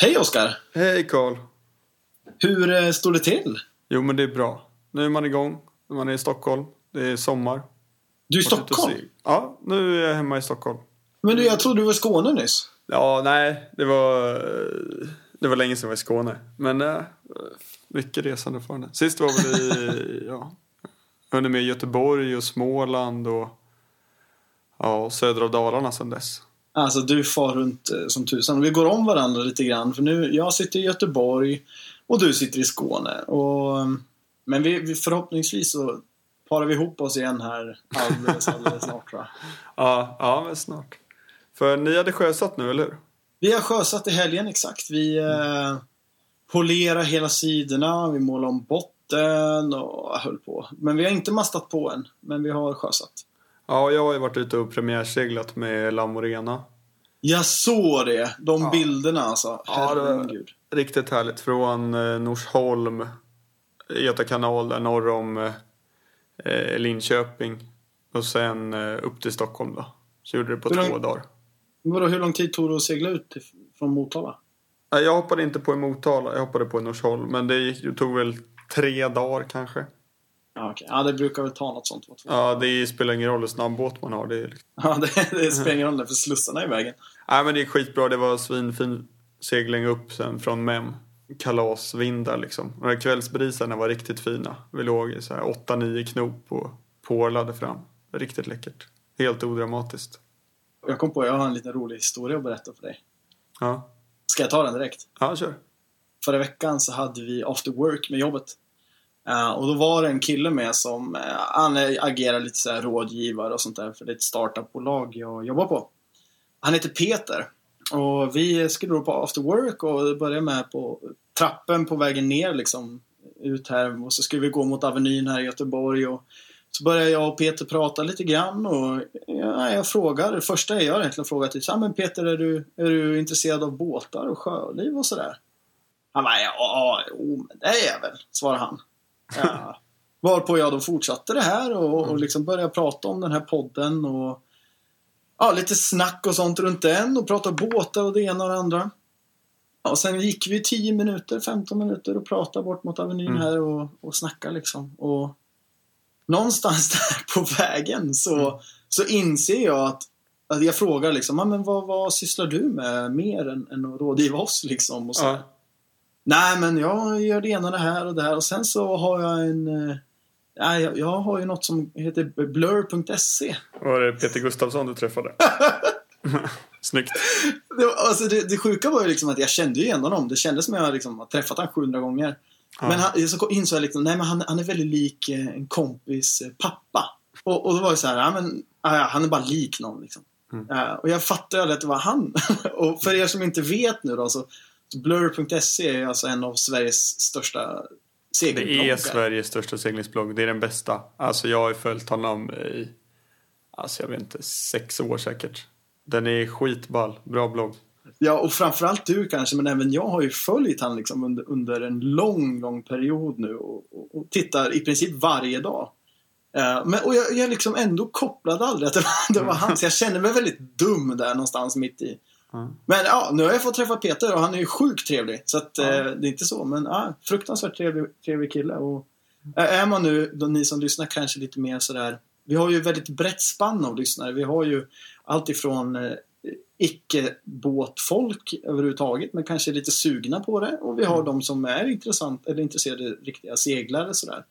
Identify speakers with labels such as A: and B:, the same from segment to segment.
A: Hej Oskar!
B: Hej Karl!
A: Hur eh, står det till?
B: Jo men det är bra. Nu är man igång. Man är i Stockholm. Det är sommar.
A: Du är i Stockholm?
B: Ja, nu är jag hemma i Stockholm.
A: Men du, jag trodde du var i Skåne nyss.
B: Ja, nej. Det var, det var länge sedan jag var i Skåne. Men äh, mycket resande fortfarande. Sist var väl i, ja, hunnit med Göteborg och Småland och ja, av Dalarna sedan dess.
A: Alltså du far runt eh, som tusan. Vi går om varandra lite grann. För nu, jag sitter i Göteborg och du sitter i Skåne. Och, eh, men vi, vi, förhoppningsvis så parar vi ihop oss igen här alldeles, alldeles snart va?
B: Ja, ja men snart. För ni hade sjösatt nu, eller hur?
A: Vi har sjösatt i helgen exakt. Vi eh, polerar hela sidorna, vi målar om botten och höll på. Men vi har inte mastat på än, men vi har sjösatt.
B: Ja, jag har ju varit ute och premiärseglat med Lamorena.
A: Jag såg det! De
B: Ja.
A: bilderna alltså.
B: Ja,
A: Herregud.
B: Riktigt härligt. Från eh, Norsholm, Göta kanal där norr om eh, Linköping. Och sen eh, upp till Stockholm då. Så gjorde det på
A: Hur lång-
B: två dagar.
A: Vadå, hur lång tid tog det att segla ut från Motala?
B: Jag hoppade inte på i Motala, jag hoppade på i Norsholm. Men det, gick, det tog väl tre dagar kanske.
A: Ja, okej. ja, det brukar väl ta något sånt.
B: Ja, det spelar ingen roll hur snabb båt man har. Det, är liksom...
A: Ja, det, det spelar ingen roll för slussarna är i vägen.
B: Nej, men det är skitbra. Det var svinfin segling upp sen från Mem. Kalasvindar liksom. Och de kvällsbrisarna var riktigt fina. Vi låg i så här 8-9 knop och pålade fram. Riktigt läckert. Helt odramatiskt.
A: Jag kom på, jag har en liten rolig historia att berätta för dig.
B: Ja,
A: Ska jag ta den direkt?
B: ja kör.
A: Förra veckan så hade vi after work med jobbet. Uh, och då var det en kille med som, uh, han agerar lite så här rådgivare och sånt där för det är ett startupbolag jag jobbar på. Han heter Peter. Och vi skulle då på after work och började med på trappen på vägen ner liksom ut här och så skulle vi gå mot Avenyn här i Göteborg och så började jag och Peter prata lite grann och ja, jag frågar, det första jag gör egentligen frågar typ så men Peter är du, är du intresserad av båtar och sjöliv och sådär? Han bara, ja, ja, jo, men det är jag väl, svarar han. Ja. Varpå jag då fortsatte det här och, och liksom började prata om den här podden och ja, lite snack och sånt runt den och prata båtar och det ena och det andra. Ja, och sen gick vi 10 minuter, 15 minuter och pratade bort mot Avenyn
B: Mm.
A: här och, och snackade liksom. Och någonstans där på vägen så, så inser jag att, att jag frågar liksom, "Ja, men vad, vad sysslar du med mer än, än att rådgiva oss liksom? Och så,
B: Ja.
A: Nej, men jag gör det ena, det här och det här. Och sen så har jag en... eh, Nej, jag, jag har ju något som heter blur.se.
B: Var det Peter Gustafsson du träffade? Snyggt.
A: Det, alltså det, det sjuka var ju liksom att jag kände ju igen honom. Det kändes som att jag liksom har träffat honom 700 gånger.
B: Ja.
A: Men han, så insåg jag liksom, nej men han, han är väldigt lik eh, en kompis eh, pappa. Och, och då var det så här, ja men ja, han är bara lik någon liksom.
B: Mm.
A: Ja, och jag fattade att det var han. och för er som inte vet nu då så blur.se är alltså en av Sveriges största
B: Det
A: segelbloggar.
B: är Sveriges största seglingsblogg. Det är den bästa. Alltså jag har följt honom i, alltså jag vet inte, sex år säkert. Den är skitball. Bra blogg.
A: Ja, och framförallt du kanske, men även jag har ju följt han liksom under, under en lång, lång period nu och, och, och tittar i princip varje dag. Eh, men, och jag, jag liksom ändå kopplade aldrig att det var, det var han, så jag kände mig väldigt dum där någonstans mitt i.
B: Mm.
A: Men ja, nu har jag fått träffa Peter och han är ju sjukt trevlig. Så att,
B: Ja.
A: eh, det är inte så, men ja, fruktansvärt trevlig, trevlig kille. Och, eh, är man nu, då, ni som lyssnar, kanske lite mer sådär vi har ju väldigt brett spann av lyssnare. Vi har ju allt ifrån eh, icke-båtfolk överhuvudtaget, men kanske lite sugna på det. Och vi har de som är intressant, eller intresserade riktiga seglare sådär.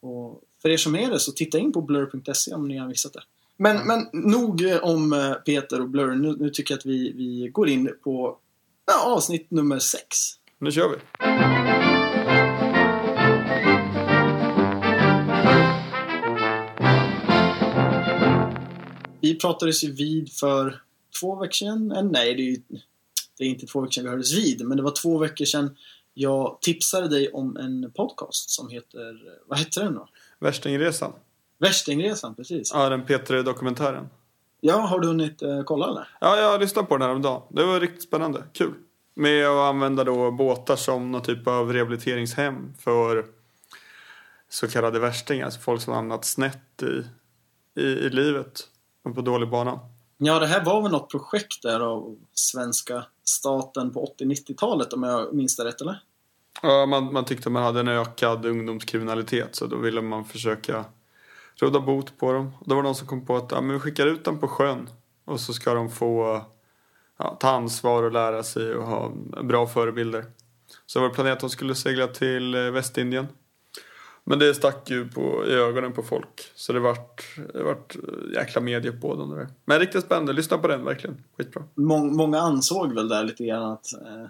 A: Och för er som är det, så titta in på blur.se om ni har missat det. Men, men nog eh, om eh, Peter och Blur. Nu, nu tycker jag att vi, vi går in på ja, avsnitt nummer sex.
B: Nu kör vi.
A: Vi pratades ju vid för två veckor sedan. Eh, nej, det är, ju, det är inte två veckor sedan vi hördes vid, men det var två veckor sedan jag tipsade dig om en podcast som heter, vad hette den då?
B: Värstingresan.
A: Värstingresan, precis.
B: Ja, den P3-dokumentären.
A: Ja, har du hunnit eh, kolla eller?
B: Ja, jag lyssnade på den här om dagen. Det var riktigt spännande. Kul. Med att använda då båtar som någon typ av rehabiliteringshem för så kallade värstingar. Alltså folk som har hamnat snett i, i, i livet och på dålig bana.
A: Ja, det här var väl något projekt där av svenska staten på 80-90-talet om jag minns det rätt, eller?
B: Ja, man, man tyckte man hade en ökad ungdomskriminalitet så då ville man försöka råda bot på dem. Då var det någon som kom på att ja, men vi skickar ut dem på sjön och så ska de få ja, ta ansvar och lära sig och ha bra förebilder. Så var det planerat att de skulle segla till eh, Västindien. Men det stack ju på, i ögonen på folk. Så det vart, det vart eh, jäkla media på den där. Men riktigt spännande, lyssna på den verkligen. Skitbra.
A: Mång, många ansåg väl där lite grann att, eh,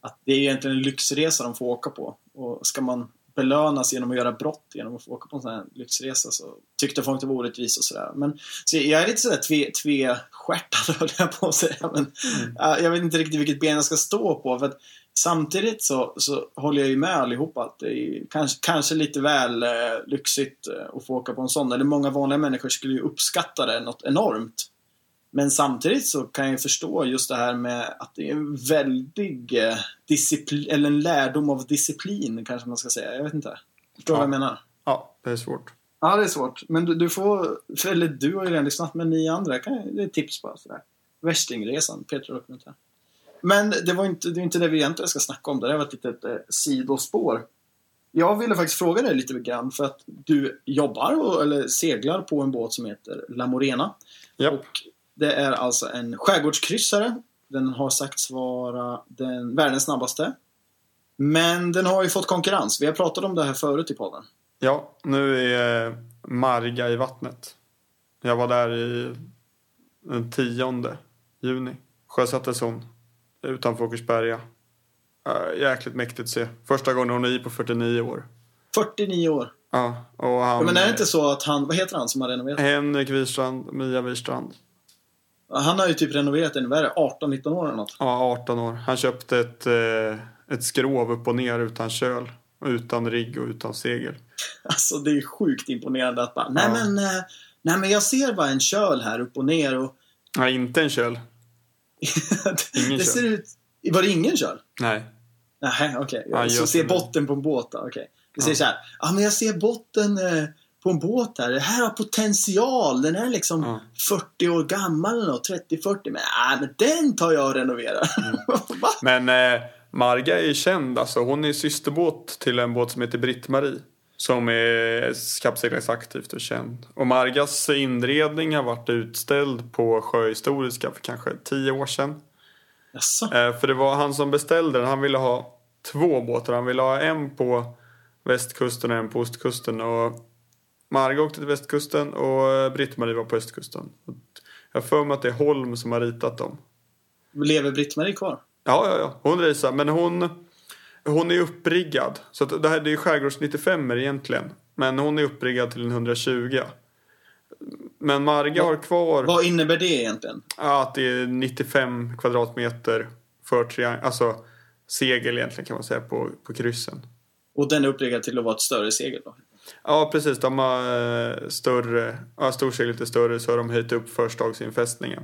A: att det är egentligen en lyxresa de får åka på. Och ska man belönas genom att göra brott genom att få åka på en sån här lyxresa så tyckte folk det var orättvist och sådär. Men så jag är lite sådär tve, tvestjärtad höll jag på att säga. Men,
B: Mm.
A: äh, jag vet inte riktigt vilket ben jag ska stå på. För att samtidigt så, så håller jag ju med allihopa att det är kanske, kanske lite väl eh, lyxigt eh, att få åka på en sån. Eller många vanliga människor skulle ju uppskatta det något enormt. Men samtidigt så kan jag förstå just det här med att det är en väldig eh, disciplin, eller en lärdom av disciplin kanske man ska säga. Jag vet inte. Förstår du
B: Ja.
A: vad jag menar?
B: Ja, det är svårt.
A: Ja, det är svårt. Men du, du får, eller du har ju redan lyssnat, men ni andra, kan, det är tips bara sådär. Värstingresan, Peter Dokumentär. Men det var inte det, inte det vi egentligen ska snacka om. Det här var ett litet eh, sidospår. Jag ville faktiskt fråga dig lite grann för att du jobbar och, eller seglar på en båt som heter La Morena.
B: Japp.
A: Och det är alltså en skärgårdskryssare. Den har sagts vara den, världens snabbaste. Men den har ju fått konkurrens. Vi har pratat om det här förut i podden.
B: Ja, nu är Marga i vattnet. Jag var där i den 10 juni. Sjösattes hon utanför Åkersberga. Äh, jäkligt mäktigt att se. Första gången hon är i på 49 år.
A: 49 år.
B: Ja, och han...
A: Ja, men är det inte så att han, vad heter han som har renoverat?
B: Henrik Wirstrand, Mia Wirstrand.
A: Han har ju typ renoverat ännu värre, 18-19 år eller något.
B: Ja, 18 år. Han köpte ett, eh, ett skrov upp och ner utan köl. Utan rigg och utan segel.
A: Alltså det är sjukt imponerande att bara, nej
B: Ja.
A: men, eh, nej men jag ser bara en köl här upp och ner och
B: Nej, inte en köl. Ingen
A: det
B: köl.
A: ser ut, var det ingen köl?
B: Nej.
A: Nej, okej.
B: Ja,
A: så ser
B: det.
A: botten på en båt då, okej. Det ser
B: Ja.
A: så här, ja men jag ser botten eh, på en båt här. Det här har potential. Den är liksom
B: Ja.
A: 40 år gammal eller något, 30-40. Men, nej, men den tar jag och renoverar.
B: Mm. Men eh, Marga är känd alltså. Hon är systerbåt till en båt som heter Britt-Marie. Som är kappseglingsaktivt och känd. Och Margas inredning har varit utställd på Sjöhistoriska för kanske tio år sedan.
A: Jaså?
B: Eh, för det var han som beställde den. Han ville ha två båtar. Han ville ha en på västkusten och en på ostkusten. Och Marga åkte till västkusten och eh, Britt-Marie var på östkusten. Jag har för mig att det är Holm som har ritat dem.
A: Lever Britt-Marie kvar?
B: Ja, ja, ja. Hon racear. Men hon, hon är uppriggad. Så att det här det är skärgårds 95 egentligen. Men hon är uppriggad till en 120. Men Marga har kvar
A: Vad innebär det egentligen?
B: att det är 95 kvadratmeter för triang- alltså segel egentligen kan man säga på, på kryssen.
A: Och den är uppriggad till att vara ett större segel då?
B: Ja, precis. De har eh, större, ja, storseglet är större så har de höjt upp förstagsinfästningen.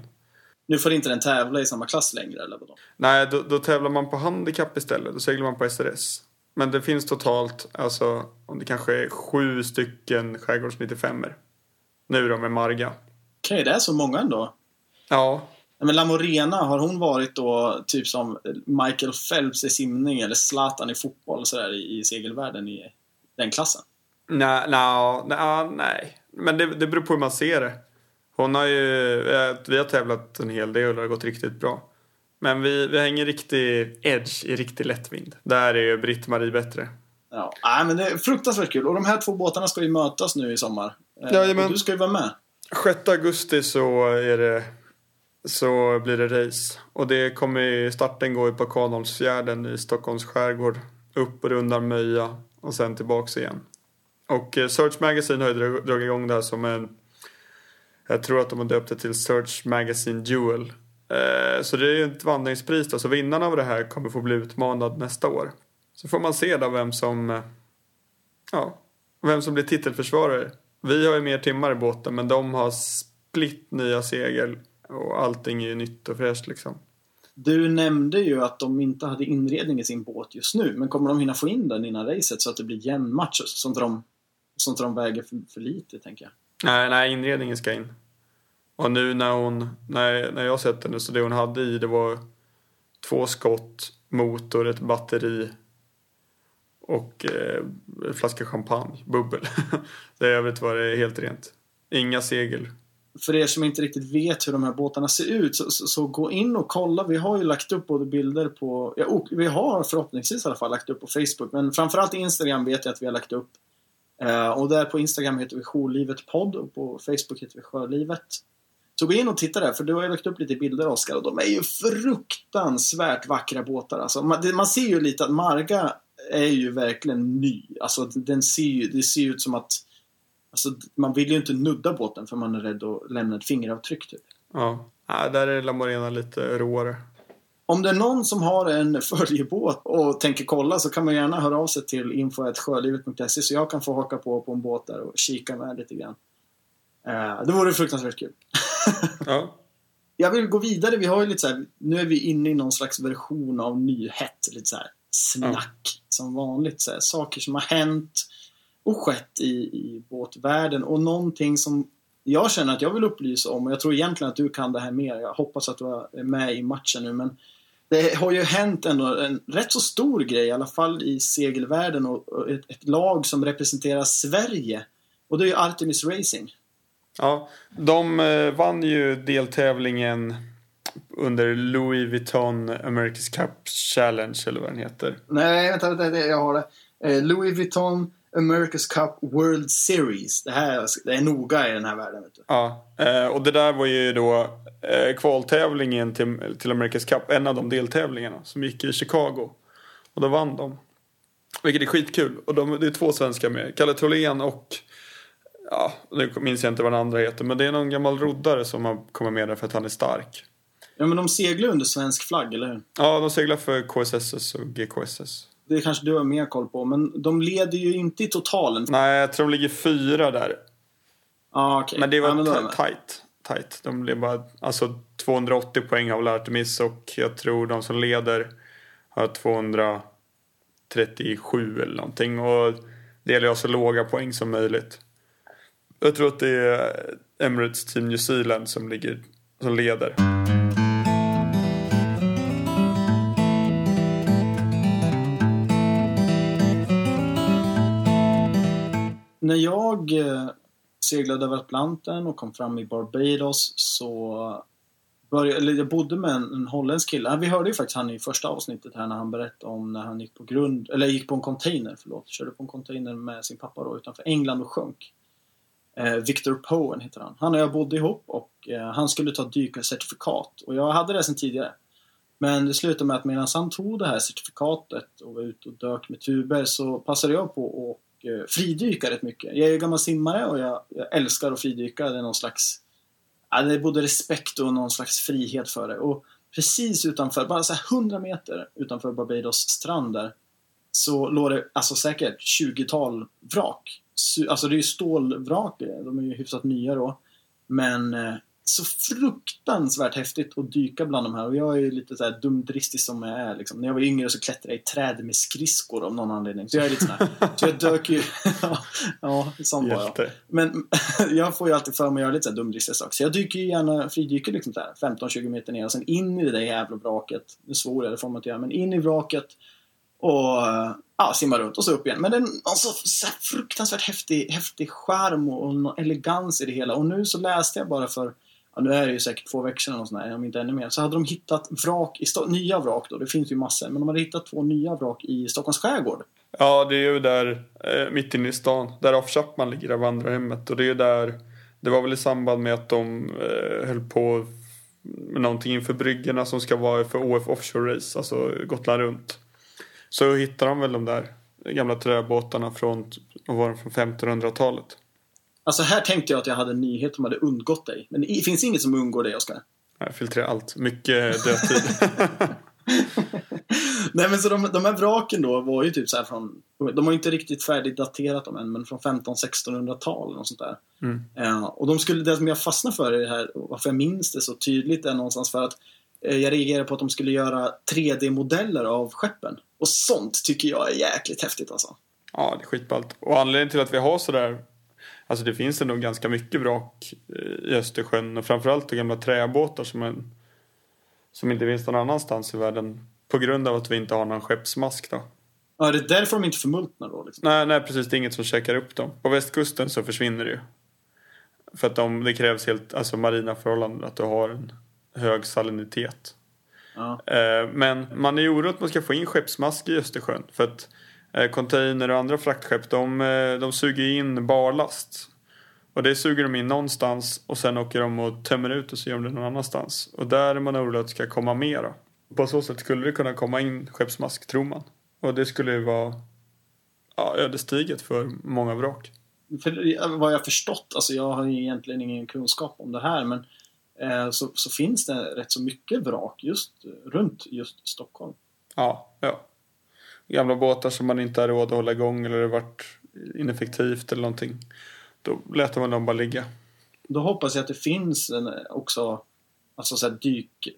A: Nu får inte den tävla i samma klass längre eller vadå?
B: Nej, då, då tävlar man på handikapp istället. Då seglar man på SRS. Men det finns totalt, alltså, om det kanske är sju stycken skärgårds 95 Nu då med Marga.
A: Okej, det är så många ändå.
B: Ja,
A: Men La Morena, har hon varit då typ som Michael Phelps i simning eller Zlatan i fotboll sådär i, i segelvärlden i den klassen?
B: Nej, nej, nej, nej. Men det, det beror på hur man ser det. Hon har ju, vi har tävlat en hel del och det har gått riktigt bra. Men vi, vi har ingen riktig edge i riktig lättvind. Där är ju Britt-Marie bättre.
A: Ja, nej, men det är fruktansvärt kul. Och de här två båtarna ska ju mötas nu i sommar. Eh, och Du ska ju vara med.
B: 6 augusti så är det så blir det race. Och det kommer ju, starten går ju på Kanholmsfjärden i Stockholms skärgård. Upp och rundar Möja och sen tillbaks igen. Och eh, Search Magazine har ju dragit igång det här som en jag tror att de har döpt det till Search Magazine Duel. Eh, så det är ju ett vandringspris då. Så vinnarna av det här kommer få bli utmanad nästa år. Så får man se då vem som eh, ja, vem som blir titelförsvarare. Vi har ju mer timmar i båten men de har splitt nya segel och allting är ju nytt och fräscht liksom.
A: Du nämnde ju att de inte hade inredning i sin båt just nu. Men kommer de hinna få in den innan racet så att det blir jämn match? Så de, så inte de väger för, för lite, tänker jag.
B: Nej, nej inredningen ska in. Och nu när hon, när, när jag sett henne så det hon hade i det var två skott, motor, ett batteri och eh, en flaska champagne, bubbel. det övrigt var det helt rent. Inga segel.
A: För er som inte riktigt vet hur de här båtarna ser ut så, så, så gå in och kolla. Vi har ju lagt upp både bilder på, ja, vi har förhoppningsvis i alla fall lagt upp på Facebook. Men framförallt Instagram vet jag att vi har lagt upp. Eh, och där på Instagram heter vi Jourlivet podd och på Facebook heter vi Sjölivet. Så gå in och titta där, för du har ju lagt upp lite bilder Oskar och de är ju fruktansvärt vackra båtar. Alltså, man, man ser ju lite att Marga är ju verkligen ny. Alltså den ser ju, det ser ut som att Alltså, man vill ju inte nudda båten för man är rädd att lämna ett fingeravtryck typ.
B: Ja, ja där är La Morena lite råare.
A: Om det är någon som har en följebåt och tänker kolla så kan man gärna höra av sig till info.sjölivet.se så jag kan få haka på på en båt där och kika med lite grann. Eh, det vore fruktansvärt kul.
B: Ja.
A: Jag vill gå vidare. Vi har ju lite så här, nu är vi inne i någon slags version av nyhet. Lite så här snack som vanligt. Så här, saker som har hänt och skett i, i båtvärlden och någonting som jag känner att jag vill upplysa om och jag tror egentligen att du kan det här mer. Jag hoppas att du är med i matchen nu men det har ju hänt ändå en rätt så stor grej, i alla fall i segelvärlden och ett, ett lag som representerar Sverige. Och det är ju Artemis Racing.
B: Ja, de eh, vann ju deltävlingen under Louis Vuitton America's Cup Challenge eller vad den heter.
A: Nej, vänta, vänta, jag har det. Eh, Louis Vuitton America's Cup World Series. Det här det är noga i den här världen.
B: Ja, eh, och det där var ju då eh, kvaltävlingen till, till America's Cup, en av de deltävlingarna som gick i Chicago. Och då vann de. Vilket är skitkul. Och de, det är två svenskar med. Kalle Tholén och Ja, nu minns jag inte vad den andra heter. Men det är någon gammal roddare som har kommit med där för att han är stark.
A: Ja, men de seglar under svensk flagg, eller hur?
B: Ja, de seglar för KSSS och GKSS.
A: Det kanske du har mer koll på, men de leder ju inte i totalen.
B: Nej, jag tror de ligger fyra där.
A: Ah, okay.
B: Men det var
A: ja, men då tajt.
B: tight. De blev bara, alltså 280 poäng har väl Artemis och jag tror de som leder har 237 eller någonting. Och det gäller att ha så låga poäng som möjligt. Jag tror att det är Emirates Team New Zealand som, ligger, som leder.
A: När jag eh, seglade över Atlanten och kom fram i Barbados så började, eller jag bodde med en, en holländsk kille. Vi hörde ju faktiskt han i första avsnittet här när han berättade om när han gick på grund, eller gick på en container, förlåt, körde på en container med sin pappa då utanför England och sjönk. Eh, Victor Poen heter han. Han och jag bodde ihop och eh, han skulle ta dykarcertifikat och jag hade det sedan tidigare. Men det slutade med att medan han tog det här certifikatet och var ute och dök med tuber så passade jag på att Eh, fridyka rätt mycket. Jag är ju gammal simmare och jag, jag älskar att fridyka. Det är någon slags... Ja, det är både respekt och någon slags frihet för det. Och precis utanför, bara så här 100 meter utanför Barbados strand där, så låg det alltså säkert 20-tal vrak. Alltså det är ju stålvrak, de är ju hyfsat nya då. Men eh, så fruktansvärt häftigt att dyka bland de här och jag är ju lite så här dumdristig som jag är liksom. När jag var yngre så klättrade jag i träd med skridskor av någon anledning. Så jag är lite sån här. Så jag dök ju... ja, sån var jag. Men jag får ju alltid för mig att göra lite så här dumdristiga saker. Så jag dyker ju gärna, fridyker liksom där 15-20 meter ner och sen in i det där jävla vraket. Nu svor jag, det får man inte göra. Men in i vraket och ja, simma runt och så upp igen. Men det är en alltså, så fruktansvärt häftig, häftig charm och, och någon elegans i det hela. Och nu så läste jag bara för, ja, nu är det ju säkert två veckor sedan och sånt om inte ännu mer. Så hade de hittat vrak, i Sto- nya vrak då, det finns ju massor. Men de hade hittat två nya vrak i Stockholms skärgård.
B: Ja, det är ju där eh, mitt inne i stan. Där Off Chapman ligger, där vandrarhemmet. Och det är ju där, det var väl i samband med att de eh, höll på med någonting inför bryggorna som ska vara för OF Offshore Race, alltså Gotland runt. Så hittade de väl de där gamla träbåtarna från, vad var från 1500-talet.
A: Alltså här tänkte jag att jag hade en nyhet som hade undgått dig. Men det finns inget som undgår dig, Oskar.
B: Jag filtrerar allt, mycket dödtid.
A: Nej men så de, de här vraken då var ju typ så här från, de har ju inte riktigt färdigdaterat dem än, men från 1500-1600-tal eller något sånt där.
B: Mm.
A: Eh, och de skulle, det som jag fastnade för i det här, och varför jag minns det så tydligt är någonstans för att eh, jag reagerade på att de skulle göra 3D-modeller av skeppen. Och sånt tycker jag är jäkligt häftigt alltså.
B: Ja, det är skitballt. Och anledningen till att vi har sådär Alltså det finns ändå ganska mycket vrak eh, i Östersjön och framförallt gamla träbåtar som, en, som inte finns någon annanstans i världen på grund av att vi inte har någon skeppsmask då.
C: Ja, är det därför de inte förmultnar då? Liksom?
B: Nej, nej precis. Det är inget som käkar upp dem. På västkusten så försvinner det ju. För att de, det krävs helt, alltså marina förhållanden, att du har en hög salinitet.
C: Ja.
B: Eh, Men man är orolig att man ska få in skeppsmask i Östersjön. För att container och andra fraktskepp de, eh, de suger in barlast. Och det suger de in någonstans och sen åker de och tömmer ut och så gör de det någon annanstans. Och där är man orolig att det ska komma mera. På så sätt skulle det kunna komma in skeppsmask tror man. Och det skulle ju vara ja, ödesdigert för många vrak.
C: För vad jag förstått, alltså jag har egentligen ingen kunskap om det här, men eh, så, så finns det rätt så mycket vrak just runt just Stockholm.
B: Ja, ja. Gamla båtar som man inte har råd att hålla igång eller det varit ineffektivt eller någonting. Då låter man dem bara ligga.
C: Då hoppas jag att det finns en, också alltså så här dyk,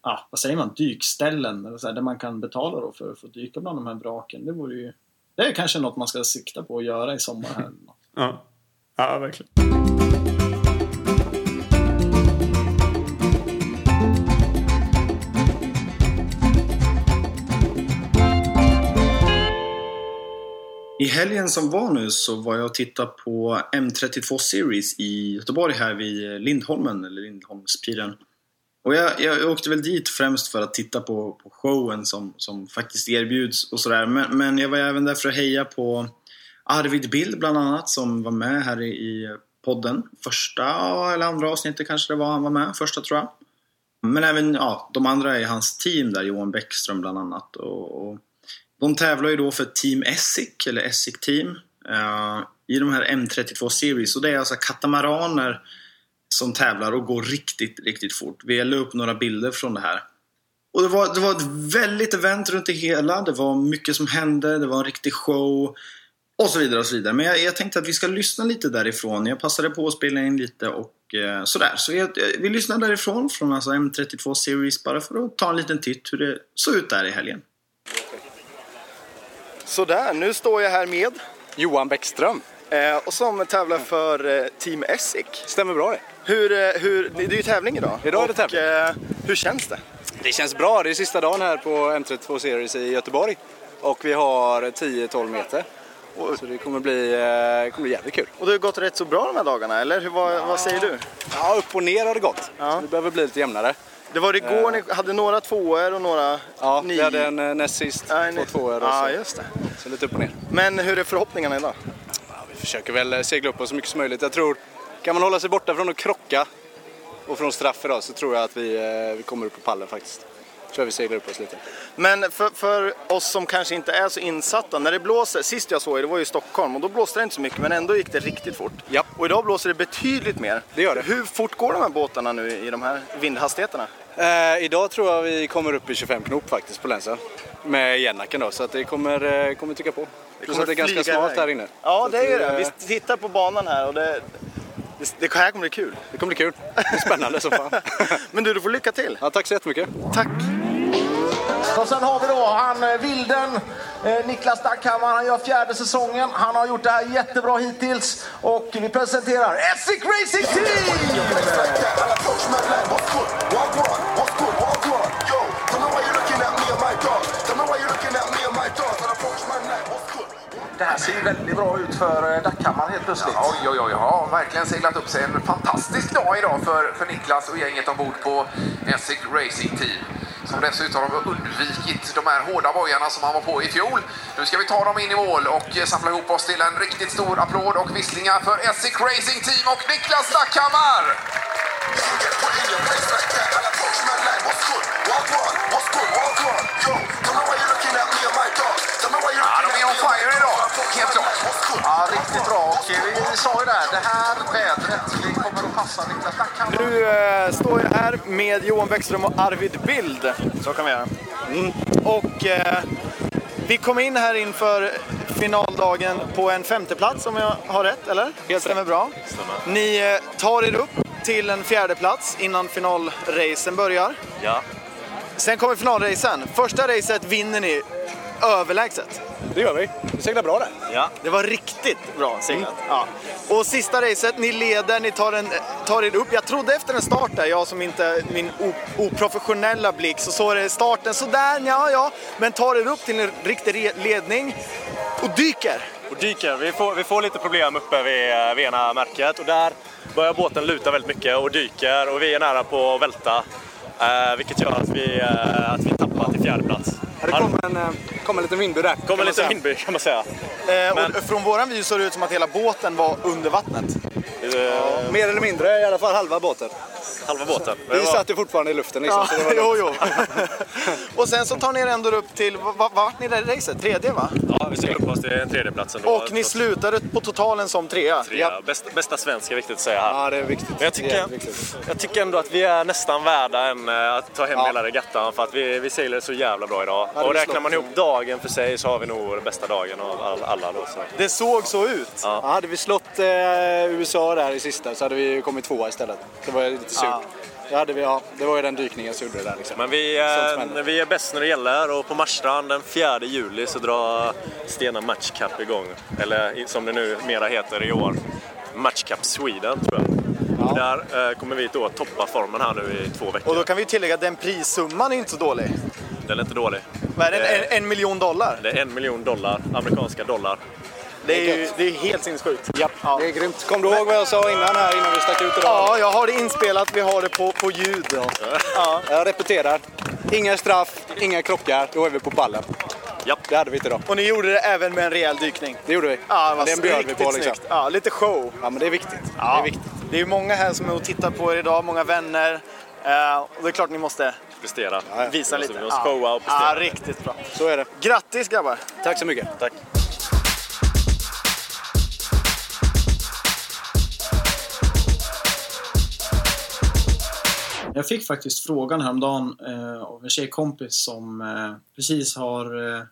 C: ah, vad säger man, dykställen eller så här, där man kan betala då för att få dyka bland de här vraken. Det vore ju det är kanske något man ska sikta på att göra i sommar här.
B: Ja, ja verkligen.
C: I helgen som var nu så var jag och tittade på M32 Series i Göteborg här vid Lindholmen, eller Lindholmspiren. Och jag, jag åkte väl dit främst för att titta på, på showen som, som faktiskt erbjuds och sådär. Men, men jag var även där för att heja på Arvid Bild bland annat som var med här i, i podden. Första eller andra avsnittet kanske det var han var med. Första tror jag. Men även ja, de andra i hans team där, Johan Bäckström bland annat. Och, och de tävlar ju då för Team Essic, eller Essic Team, uh, i de här M32 Series. Och det är alltså katamaraner som tävlar och går riktigt, riktigt fort. Vi la upp några bilder från det här. Och det var, det var ett väldigt event runt det hela. Det var mycket som hände, det var en riktig show. Och så vidare och så vidare. Men jag, jag tänkte att vi ska lyssna lite därifrån. Jag passade på att spela in lite och eh, sådär. Så jag, eh, vi lyssnar därifrån, från alltså M32 Series, bara för att ta en liten titt hur det såg ut där i helgen. Sådär, nu står jag här med
D: Johan Bäckström.
C: eh, och som tävlar för eh, Team Essig.
D: Stämmer bra det.
C: Hur, eh, hur, det är ju tävling idag.
D: Idag är det
C: och, eh, hur känns det?
D: Det känns bra. Det är sista dagen här på M32 Series i Göteborg. Och vi har 10-12 meter. Så det kommer bli, eh, kommer bli jävligt kul.
C: Och det har gått rätt så bra de här dagarna, eller? Hur, vad, vad säger du?
D: Ja, upp och ner har det gått.
C: Ja.
D: Så det behöver bli lite jämnare.
C: Det var igår ni hade några tvåor och några
D: Ja,
C: ni...
D: vi hade en eh, näst sist,
C: Ja, en-
D: två tvåor och
C: Ja,
D: så,
C: just det.
D: så lite upp och ner.
C: Men hur är förhoppningarna idag?
D: Ja, vi försöker väl eh, segla upp oss så mycket som möjligt. Jag tror, kan man hålla sig borta från att krocka och från straff idag så tror jag att vi, eh, vi kommer upp på pallen faktiskt. Kör vi seglar upp oss lite.
C: Men för, för oss som kanske inte är så insatta, när det blåser, sist jag såg er, det var i Stockholm och då blåste det inte så mycket men ändå gick det riktigt fort.
D: Ja.
C: Och idag blåser det betydligt mer.
D: Det gör det.
C: Hur fort går de här båtarna nu i de här vindhastigheterna?
D: Eh, idag tror jag vi kommer upp i 25 knop faktiskt på länsen. Med Jennaken då, så att det kommer, eh, kommer tycka på. Plus att det är ganska smalt här inne.
C: Ja,
D: Så
C: det är det.
D: eh,
C: Vi tittar på banan här och det, det, det här kommer bli kul.
D: Det kommer bli kul. Det är spännande som fan.
C: Men du, du får lycka till.
D: Ja, tack så jättemycket.
C: Tack!
E: Och sen har vi då han eh, Vilden, eh, Niklas Dackhammar, han gör fjärde säsongen. Han har gjort det här jättebra hittills. Och vi presenterar Essig Racing Team! Det här ser ju väldigt bra ut för eh, Dackhammar helt plötsligt.
F: Ja, Oj, oj, oj, har verkligen seglat upp sig. En fantastisk dag idag för, för Niklas och gänget ombord på Essig Racing Team. Som dessutom har undvikit de här hårda bojarna som han var på i fjol. Nu ska vi ta dem in i mål och eh, samla ihop oss till en riktigt stor applåd och visslingar för Essig Racing Team och Niklas Dackhammar! Ja, helt klart.
E: Ja, riktigt bra. Och vi sa ju där, det här vädret det kommer att passa Niklas Dackhammar.
C: Nu eh, står jag här med Johan Bäckström och Arvid Bild. Så kan vi göra. Mm. Och eh, vi kom in här inför finaldagen på en femteplats om jag har rätt, eller?
D: Helt
C: Stämmer bra. Ni eh, tar er upp till en fjärdeplats innan finalracen börjar.
G: Ja.
C: Sen kommer finalracen. Första racet vinner ni
A: överlägset.
H: Det gör vi. Vi seglar bra där.
A: Ja. Det var riktigt bra seglat. Ja. Och sista racet, ni leder, ni tar, en, tar er upp. Jag trodde efter en start där, jag som inte, min oprofessionella blick, så såg det starten sådär, ja ja. Men tar er upp till en riktig ledning och dyker.
G: och dyker. Vi får, vi får lite problem uppe vid, eh, vid ena märket och där börjar båten luta väldigt mycket och dyker och vi är nära på att välta. Eh, vilket gör att vi, eh, att vi tappar till fjärde plats.
H: Det kommer en, eh, kommer en liten vindby där.
G: kommer en liten vindby kan man säga.
A: Eh,
G: Men-
A: och från våran vy såg det ut som att hela båten var under vattnet.
G: Eh,
H: Mer eller mindre, i alla fall halva båten.
G: halva båten.
H: Vi
G: var-
H: satt ju fortfarande i luften liksom.
A: Ja,
H: så det var
A: jo, jo. och sen så tar ni er ändå upp till, vad vad vart ni där i racet? Tredje va?
G: Ja, vi seglade upp oss till en tredjeplatsen då.
A: Och ni slutade på totalen som trea.
G: Trea. Bästa, bästa svenska är viktigt att säga här.
H: Ja, det är viktigt.
G: Men jag
H: Det är
G: tycker,
H: viktigt.
G: jag tycker ändå att vi är nästan värda en, eh, att ta hem
H: Ja.
G: hela regattan för att vi, vi seglade så jävla bra idag. Och räknar man ihop dagen för sig så har vi nog den bästa dagen av all, alla då. Så.
A: Det såg så ut.
G: Ja.
H: Ja, hade vi slått eh, USA där i sista så hade vi kommit tvåa istället. Det var lite surt.
A: Ja.
H: Det, hade vi, ja, det var ju den dykningen som gjorde det där liksom.
G: Men vi, eh, vi är bäst när det gäller och på Marstrand den 4 juli så drar Stena Match Cup igång. Eller som det nu mera heter i år, Match Cup Sweden tror jag.
H: Ja.
G: Där eh, kommer vi då toppa formen här nu i två veckor.
A: Och då kan vi tillägga att den prissumman är inte så dålig.
G: Den är inte dålig.
A: Vad är det?
G: Det-
A: En, en miljon dollar?
G: Det är en miljon dollar, amerikanska dollar.
A: Det är ju det är helt sinnessjukt.
H: Ja, det är grymt. Kom du ihåg vad jag sa innan här innan vi stack ut idag?
A: Ja, jag har det inspelat. Vi har det på, på ljud. Ja.
H: Jag repeterar. Inga straff, inga krockar. Då är vi på pallen.
G: Japp.
H: Det hade vi inte då.
A: Och ni gjorde det även med en rejäl dykning.
H: Det gjorde vi.
A: Ja, det
H: Den bjöd vi på liksom.
A: snyggt. Ja, lite show.
H: Ja, men det är viktigt. Det
A: Ja.
H: är viktigt.
A: Det är många här som är och tittar på er idag, många vänner. Eh, och det är klart ni måste
G: Prestera.
H: ja.
A: visa
G: Vi måste-
A: lite.
G: Vi måste showa och prestera.
A: ja, riktigt bra.
H: Så är det.
A: Grattis grabbar!
H: Tack så mycket.
G: Tack.
A: Jag fick faktiskt frågan häromdagen eh, av en tjejkompis som eh, precis har, eh,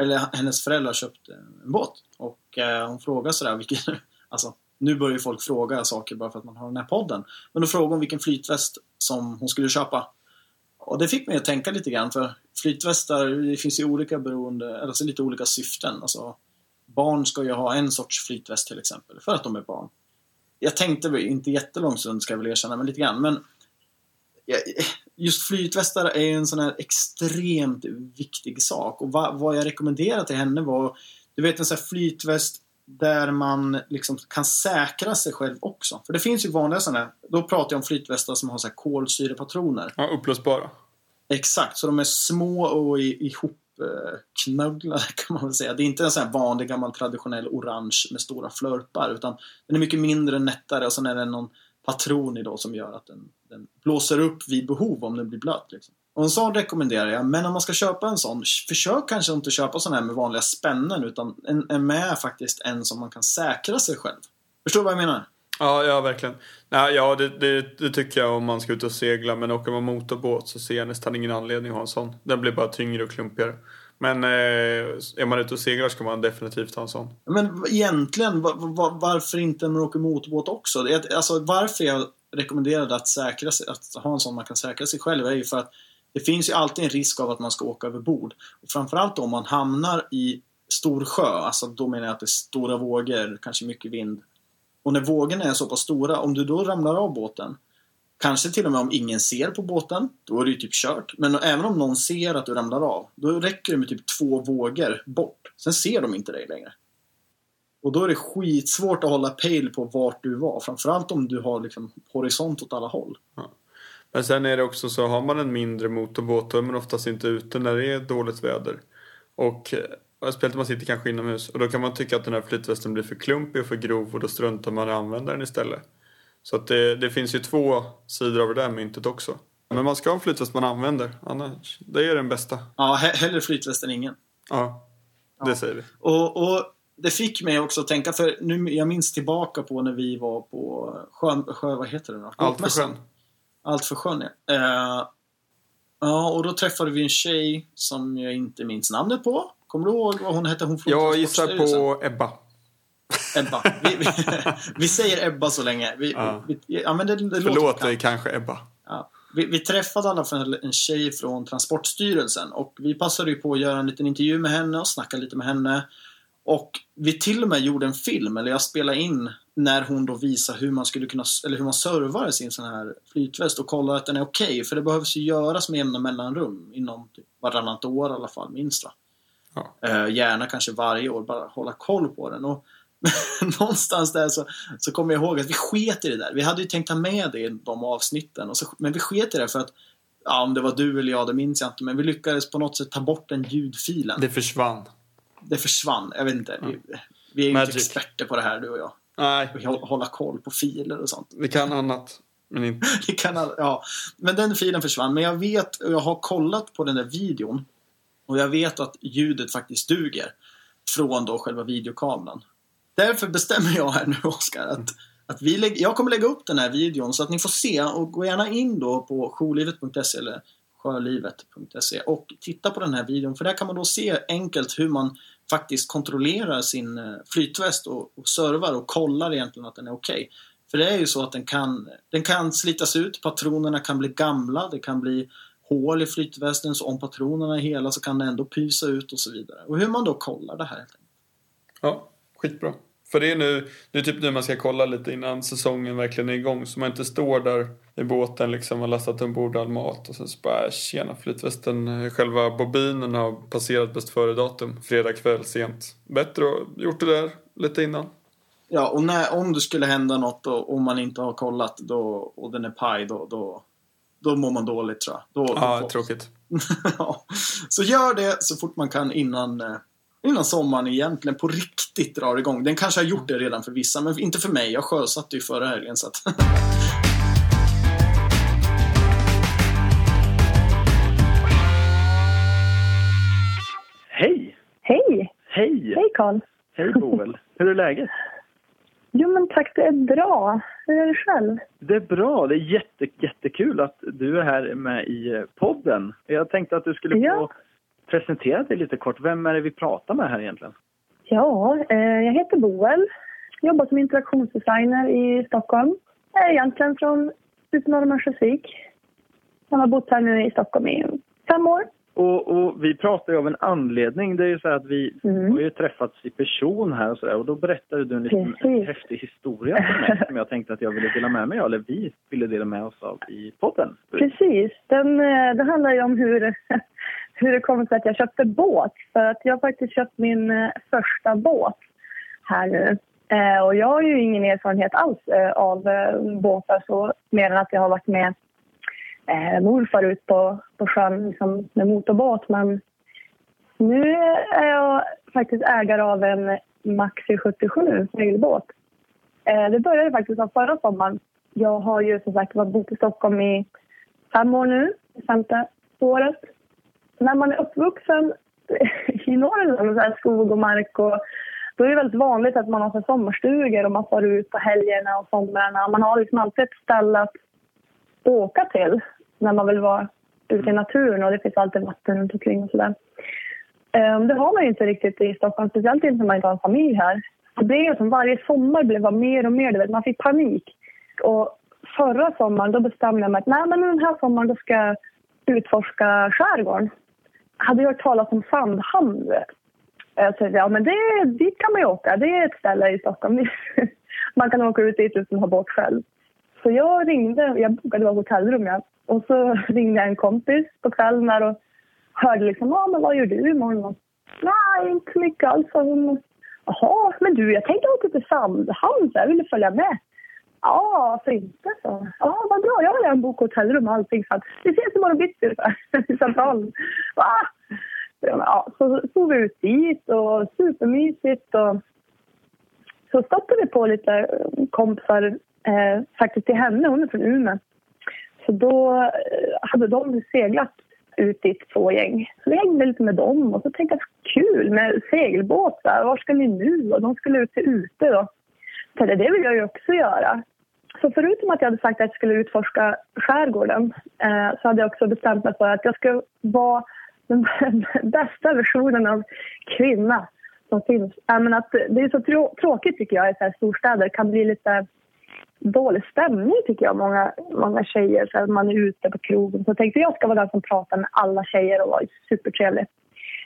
A: eller hennes föräldrar har köpt eh, en båt. Och eh, hon frågar sådär vilken, alltså nu börjar ju folk fråga saker bara för att man har den här podden. Men då frågade hon vilken flytväst som hon skulle köpa. Och det fick mig att tänka lite grann för flytvästar, det finns ju olika beroende, alltså lite olika syften. Alltså, barn ska ju ha en sorts flytväst till exempel, för att de är barn. Jag tänkte inte jättelång stund ska jag väl erkänna, men lite grann. Men just flytvästar är en sån här extremt viktig sak. Och vad, vad jag rekommenderade till henne var, du vet en sån här flytväst där man liksom kan säkra sig själv också. För det finns ju vanliga sådana här, då pratar jag om flytvästar som har så här kolsyrepatroner.
B: Ja, upplösbara.
A: Exakt, så de är små och i- ihopknögglade kan man väl säga. Det är inte en sån här vanlig gammal traditionell orange med stora flörpar utan den är mycket mindre, nättare och sen är det någon patron i då som gör att den, den blåser upp vid behov om den blir blöt. Liksom. Och en sån rekommenderar jag, men om man ska köpa en sån, försök kanske inte köpa sån här med vanliga spännen utan en, en med faktiskt en som man kan säkra sig själv. Förstår du vad jag menar?
B: Ja, ja verkligen. Nej, ja, det, det, det tycker jag om man ska ut och segla. Men åker man motorbåt så ser jag nästan ingen anledning att ha en sån. Den blir bara tyngre och klumpigare. Men eh, är man ute och seglar ska man definitivt ha en sån.
A: Men egentligen, va- va- varför inte när man åker motorbåt också? Alltså, varför jag rekommenderade att, säkra sig, att ha en sån man kan säkra sig själv är ju för att det finns ju alltid en risk av att man ska åka över bord. Och framförallt om man hamnar i stor sjö, alltså då menar jag att det är stora vågor, kanske mycket vind. Och när vågorna är så pass stora, om du då ramlar av båten, kanske till och med om ingen ser på båten, då är det ju typ kört. Men även om någon ser att du ramlar av, då räcker det med typ två vågor bort. Sen ser de inte dig längre. Och då är det skitsvårt att hålla pejl på vart du var. Framförallt om du har liksom horisont åt alla håll.
B: Men sen är det också så, har man en mindre motorbåt då är man oftast inte ute när det är dåligt väder. Och eh, speciellt om man sitter kanske inomhus. Och då kan man tycka att den här flytvästen blir för klumpig och för grov och då struntar man i att använda den istället. Så att det, det finns ju två sidor av det där myntet också. Men man ska ha en flytväst man använder, annars, det är den bästa.
A: Ja, he- hellre flytväst än ingen.
B: Ja, det
A: Ja.
B: säger vi.
A: Och, och det fick mig också att tänka, för nu, jag minns tillbaka på när vi var på sjö, sjö vad heter det då?
B: Allt för sjön.
A: Allt för sjön, ja. Eh, ja, och då träffade vi en tjej som jag inte minns namnet på. Kommer du ihåg vad hon hette? Hon
B: Jag gissar på Ebba.
A: Ebba. Vi, vi, vi säger Ebba så länge. Vi,
B: Ja.
A: vi, men det, det låter
B: Förlåt dig kanske Ebba.
A: Ja. vi, vi träffade i alla fall en tjej från Transportstyrelsen och vi passade ju på att göra en liten intervju med henne och snacka lite med henne. Och vi till och med gjorde en film, eller jag spelade in när hon då visar hur man skulle kunna, eller hur man servar sin sån här flytväst och kollar att den är okej. Okay, för det behövs ju göras med jämna mellanrum, inom typ varannat år i alla fall, minst va. Ja. Eh, gärna kanske varje år, bara hålla koll på den. Och någonstans där så, så kommer jag ihåg att vi sket i det där. Vi hade ju tänkt ta med det i de avsnitten, och så, men vi sket i det för att Ja, om det var du eller jag, det minns jag inte. Men vi lyckades på något sätt ta bort den ljudfilen.
B: Det försvann.
A: Det försvann. Jag vet inte. Vi, vi är ju inte experter på det här, du och jag.
B: Nej.
A: Hålla koll på filer och sånt.
B: Vi kan annat. Men inte...
A: vi kan, ja. Men den filen försvann. Men jag vet, och jag har kollat på den där videon. Och jag vet att ljudet faktiskt duger. Från då själva videokameran. Därför bestämmer jag här nu Oskar att, att vi lägger, jag kommer lägga upp den här videon så att ni får se och gå gärna in då på jourlivet.se eller sjölivet.se och titta på den här videon för där kan man då se enkelt hur man faktiskt kontrollerar sin eh, flytväst och, och servar och kollar egentligen att den är okej. Okay. För det är ju så att den kan, den kan slitas ut, patronerna kan bli gamla, det kan bli hål i flytvästen så om patronerna är hela så kan den ändå pysa ut och så vidare. Och hur man då kollar det här helt enkelt.
B: Ja, skitbra. För det är nu, det är typ nu man ska kolla lite innan säsongen verkligen är igång. Så man inte står där i båten liksom och lastat ombord all mat och sen så bara tjena flytvästen, själva bobinen har passerat bäst före datum. Fredag kväll sent. Bättre att gjort det där lite innan.
A: Ja, och när, om det skulle hända något och om man inte har kollat då, och den är paj då, då, då mår man dåligt tror jag. Då,
B: ja,
A: då
B: tråkigt.
A: ja. Så gör det så fort man kan innan eh, innan sommaren egentligen på riktigt drar igång. Den kanske har gjort det redan för vissa, men inte för mig. Jag sjösatte ju förra helgen så att...
I: Hej!
J: Hej!
I: Hej!
J: Hej Karl!
I: Hej Boel! Hur är läget?
J: Jo men tack, det är bra. Hur är det själv?
I: Det är bra. Det är jätte, jättekul att du är här med i podden. Jag tänkte att du skulle få ja presentera dig lite kort. Vem är det vi pratar med här egentligen?
J: Ja, eh, jag heter Boel. Jobbar som interaktionsdesigner i Stockholm. Jag är egentligen från norr om Örnsköldsvik. Jag har bott här nu i Stockholm i fem år.
I: Och, och, vi pratar ju av en anledning. Det är ju så att vi mm. har ju träffats i person här och så där, Och då berättade du en liten häftig historia för mig som jag tänkte att jag ville dela med mig av, eller vi ville dela med oss av i podden.
J: Precis. Den, eh, det handlar ju om hur hur det kommer sig att jag köpte båt. För att jag har faktiskt köpt min eh, första båt här nu. Eh, och jag har ju ingen erfarenhet alls eh, av eh, båtar så mer än att jag har varit med eh, morfar ut på, på sjön liksom, med motorbåt. Men nu är jag faktiskt ägare av en Maxi 77 segelbåt. Eh, det började faktiskt av förra sommaren. Jag har ju som sagt varit bott i Stockholm i fem år nu, femte året när man är uppvuxen i Norrland, så här skog och mark och då är det väldigt vanligt att man har så sommarstugor och man far ut på helgerna och somrarna. Man har liksom alltid ett ställe att åka till när man vill vara ute i naturen och det finns alltid vatten runt omkring och sådär. Ehm, det har man ju inte riktigt i Stockholm, speciellt inte när man inte har en familj här. Det blev som varje sommar blev mer och mer, vet, man fick panik. Och förra sommaren då bestämde jag mig att nej men den här sommaren då ska jag utforska skärgården hade hört talas om Sandhamn. Eh, jag tänkte, ja men det, dit kan man ju åka. Det är ett ställe i Stockholm. man kan åka ut dit utan att ha båt själv. Så jag ringde, jag bokade ett hotellrum ja. Och så ringde jag en kompis på kvällen där och hörde liksom, ja men vad gör du imorgon? Nej, inte mycket alls. Jaha, men du jag tänkte åka till Sandhamn så jag ville följa med. Ja, varför inte? Så. Ja, vad bra. Jag har redan bokat hotellrum och allting. Så att vi ses imorgon bitti i Centralen. Va? Ja, så stod vi ut dit och supermysigt. Och så stoppade vi på lite kompisar eh, faktiskt till henne. Hon är från Umeå. Så då eh, hade de seglat ut dit två gäng. Så vi hängde lite med dem och så tänkte jag kul med segelbåtar. Var ska ni nu? Och de skulle ut till ute då. Så det vill jag ju också göra. Så förutom att jag hade sagt att jag skulle utforska skärgården eh, så hade jag också bestämt mig för att jag skulle vara den bästa versionen av kvinna som finns. Äh, men att det är så trå tråkigt tycker jag i så här storstäder. Det kan bli lite dålig stämning tycker jag, många, många tjejer. Så man är ute på krogen. Så jag tänkte jag ska vara den som pratar med alla tjejer och vara supertrevlig.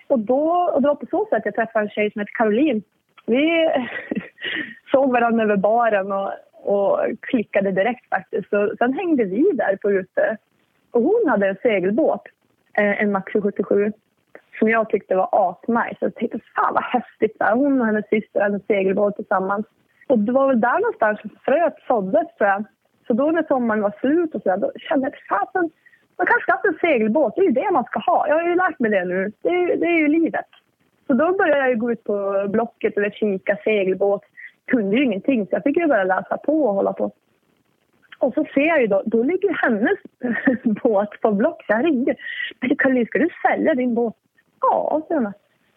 J: Och, då, och det var på så sätt jag träffade en tjej som heter Caroline. Vi såg varandra över baren och, och klickade direkt faktiskt. Så, sen hängde vi där på ute. Och hon hade en segelbåt, eh, en Maxi 77 som jag tyckte var asnice. Jag tänkte fan vad häftigt. Där. Hon och hennes syster hade en segelbåt tillsammans. Och det var väl där någonstans fröet såddes tror jag. Så då när sommaren var slut och så där, då kände jag att fasen, man kanske ska ha en segelbåt. Det är ju det man ska ha. Jag har ju lärt mig det nu. Det är, det är ju livet. Så då började jag gå ut på Blocket och kika segelbåt. Kunde ju ingenting så jag fick ju börja läsa på och hålla på. Och så ser jag ju då, då ligger hennes båt på Block. Så jag ringde. Men Caroline, ska du sälja din båt? Ja, säger hon.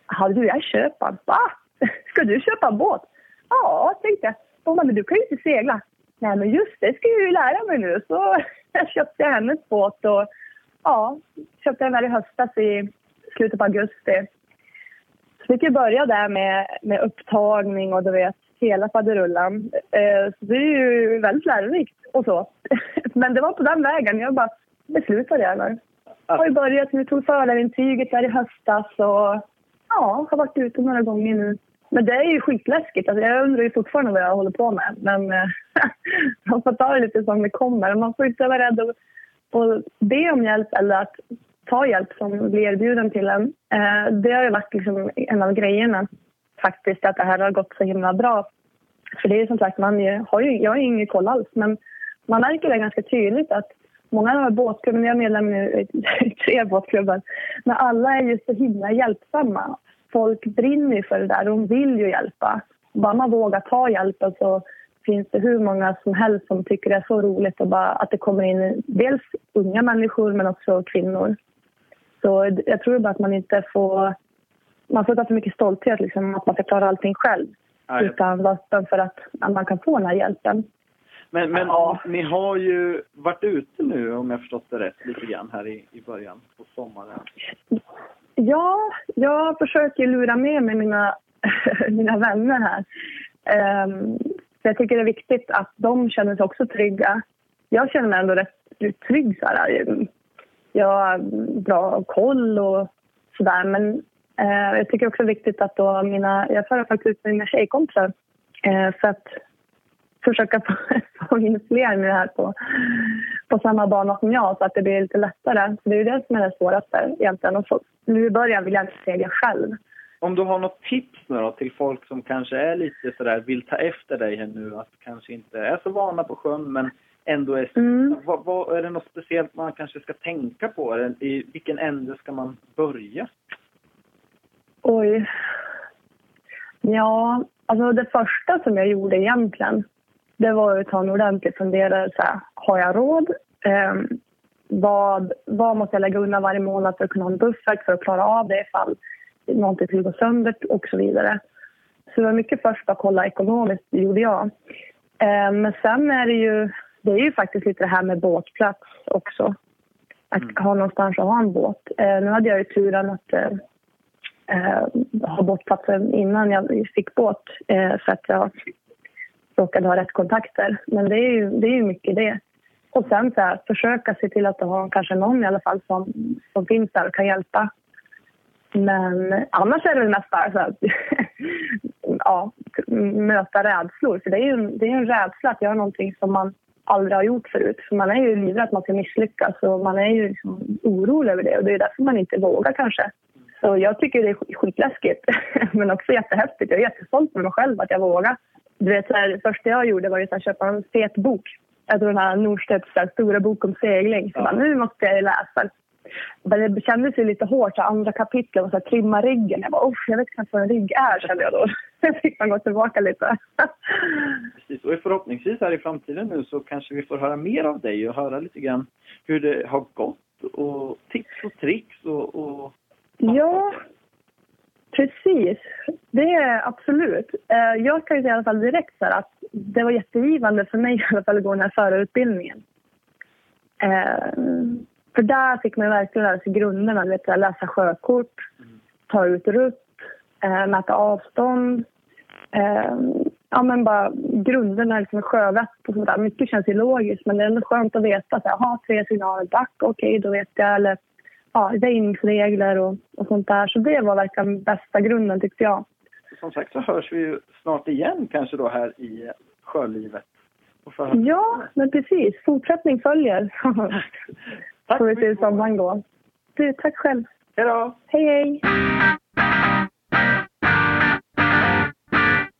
J: ”Jaha, du, jag köper den. Va? Ska du köpa en båt? Ja, tänkte jag. Hon bara, men du kan ju inte segla. Nej, men just det ska jag ju lära mig nu. Så jag köpte hennes båt och ja, köpte den där i höstas i slutet på augusti. Så fick jag börja där med, med upptagning och du vet, hela faderullan. Eh, så det är ju väldigt lärorikt och så. Men det var på den vägen. Jag bara beslutade jag. Jag har ju börjat vi tog förarintyget där i höstas och ja, har varit ute några gånger nu. Men det är ju skitläskigt. Alltså, jag undrar ju fortfarande vad jag håller på med. Men eh, man får ta det lite som det kommer. Man får inte vara rädd att, att be om hjälp eller att ta hjälp som blir erbjuden till en. Eh, det har ju varit liksom en av grejerna faktiskt, att det här har gått så himla bra. För det är som sagt, man har ju, jag har ju ingen koll alls, men man märker det ganska tydligt att många av de här båtklubbarna, jag är medlem i tre båtklubbar, men alla är ju så himla hjälpsamma. Folk brinner ju för det där, de vill ju hjälpa. Bara man vågar ta hjälpen så finns det hur många som helst som tycker det är så roligt och bara att det kommer in dels unga människor men också kvinnor. Så jag tror bara att man inte får... Man får ta för mycket stolthet liksom, att man ska klara allting själv.
I: Ja, jag-
J: Utan vara öppen för att, att man kan få den här hjälpen.
I: Men, men ni har ju varit ute nu, om jag förstått det rätt, lite grann här i, i början på sommaren.
J: Ja, jag försöker lura med mig mina, mina vänner här. Um, jag tycker det är viktigt att de känner sig också trygga. Jag känner mig ändå rätt, rätt trygg. Så här. Jag har bra koll och sådär. Men eh, jag tycker också det är viktigt att då mina... Jag för faktiskt ut med mina tjejkompisar eh, för att försöka få, in fler med det här på, på samma bana som jag så att det blir lite lättare. Det är det som är det svåraste egentligen. Och så, nu i början vill jag inte segla själv.
I: Om du har något tips nu då till folk som kanske är lite sådär, vill ta efter dig här nu, att kanske inte är så vana på sjön men ändå är
J: Mm.
I: vad, vad, Är det något speciellt man kanske ska tänka på? I vilken ände ska man börja?
J: Oj. Ja, alltså det första som jag gjorde egentligen det var att ta en ordentlig funderare. Så här, har jag råd? Ehm, vad, vad måste jag lägga undan varje månad för att kunna ha en buffert för att klara av det ifall någonting skulle gå sönder och så vidare. Så det var mycket först att kolla ekonomiskt, det gjorde jag. Ehm, men sen är det ju, det är ju faktiskt lite det här med båtplats också. Att ha någonstans att ha en båt. Eh, nu hade jag ju turen att eh, eh, ha båtplatsen innan jag fick båt eh, för att jag råkade ha rätt kontakter. Men det är ju, det är ju mycket det. Och sen så här, försöka se till att ha kanske någon i alla fall som, som finns där och kan hjälpa. Men annars är det väl mest bara så här, ja, möta rädslor. För det är ju en, det är en rädsla att göra någonting som man aldrig har gjort förut. För man är ju livrädd att man ska misslyckas och man är ju liksom orolig över det. Och det är därför man inte vågar kanske. Så jag tycker det är sk- skitläskigt, men också jättehäftigt. Jag är jättestolt med mig själv att jag vågar. Du vet, så här, första jag gjorde var här, köpa en fet bok. Tror den här Norstedts här, stora bok om segling. Så bara, nu måste jag läsa. Men det kändes ju lite hårt. Så andra kapitlet var så här, trimma ryggen. Jag bara, "Uff, jag vet knappt vad en rygg är, kände jag då. Jag fick man gå tillbaka lite.
I: Precis. Och förhoppningsvis här i framtiden nu så kanske vi får höra mer av dig och höra lite grann hur det har gått och tips och tricks och, och
J: Ja, precis. Det är absolut. Eh, Jag kan ju säga i alla fall direkt så att det var jättegivande för mig i alla fall att gå den här förarutbildningen. Eh, För där fick man verkligen lära sig grunderna. Vet, läsa sjökort, ta ut rutt, eh, mäta avstånd. Ja, men bara grunderna, liksom sjövett och sånt där. Mycket känns ju logiskt, men det är ändå skönt att veta. Så här, ha tre signaler back, okej, okay, då vet jag. Eller ja, väjningsregler och, och sånt där. Så det var verkligen bästa grunden, tyckte jag.
I: Som sagt så hörs vi ju snart igen kanske då här i sjölivet.
J: Ja, men precis. Fortsättning följer.
I: tack
J: Får vi se hur sommaren går. Du, tack själv.
I: Hej då.
J: Hej, hej.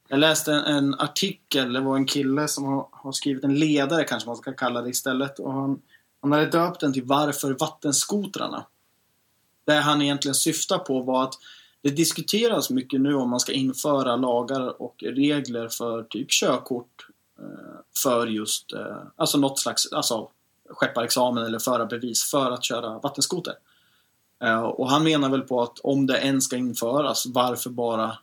A: Jag läste en, en, artikel, det var en kille som har, har, skrivit en ledare kanske man ska kalla det istället. Och han, han hade döpt den till Varför vattenskotrarna? Det han egentligen syftar på var att det diskuteras mycket nu om man ska införa lagar och regler för typ körkort eh, för just, eh, alltså något slags, alltså skepparexamen eller förarbevis för att köra vattenskoter. Eh, och han menar väl på att om det ens ska införas, varför bara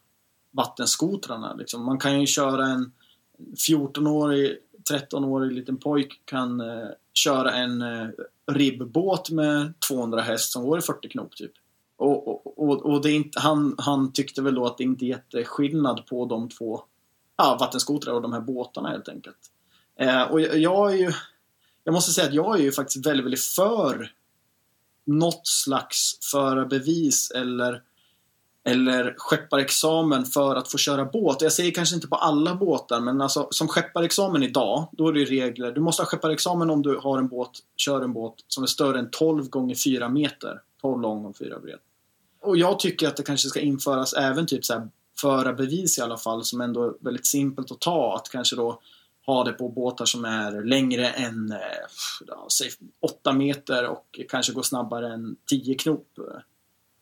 A: vattenskotrarna? Liksom? Man kan ju köra en 14-årig, 13-årig liten pojk kan eh, köra en eh, ribbåt med 200 häst som går i 40 knop typ. Och, och, och, och det är inte, han, han tyckte väl då att det inte är jätteskillnad på de två ja, vattenskotrar och de här båtarna helt enkelt. Eh, och jag, jag är ju jag måste säga att jag är ju faktiskt väldigt, väldigt för något slags förarbevis eller, eller skepparexamen för att få köra båt. Jag säger kanske inte på alla båtar, men alltså, som skepparexamen idag, då är det regler. Du måste ha skepparexamen om du har en båt, kör en båt som är större än 12 gånger 4 meter. 12 lång och 4 bred. Och jag tycker att det kanske ska införas även typ så här förarbevis i alla fall, som ändå är väldigt simpelt att ta. Att kanske då ha det på båtar som är längre än eh, ja, säg 8 meter och kanske går snabbare än 10 knop.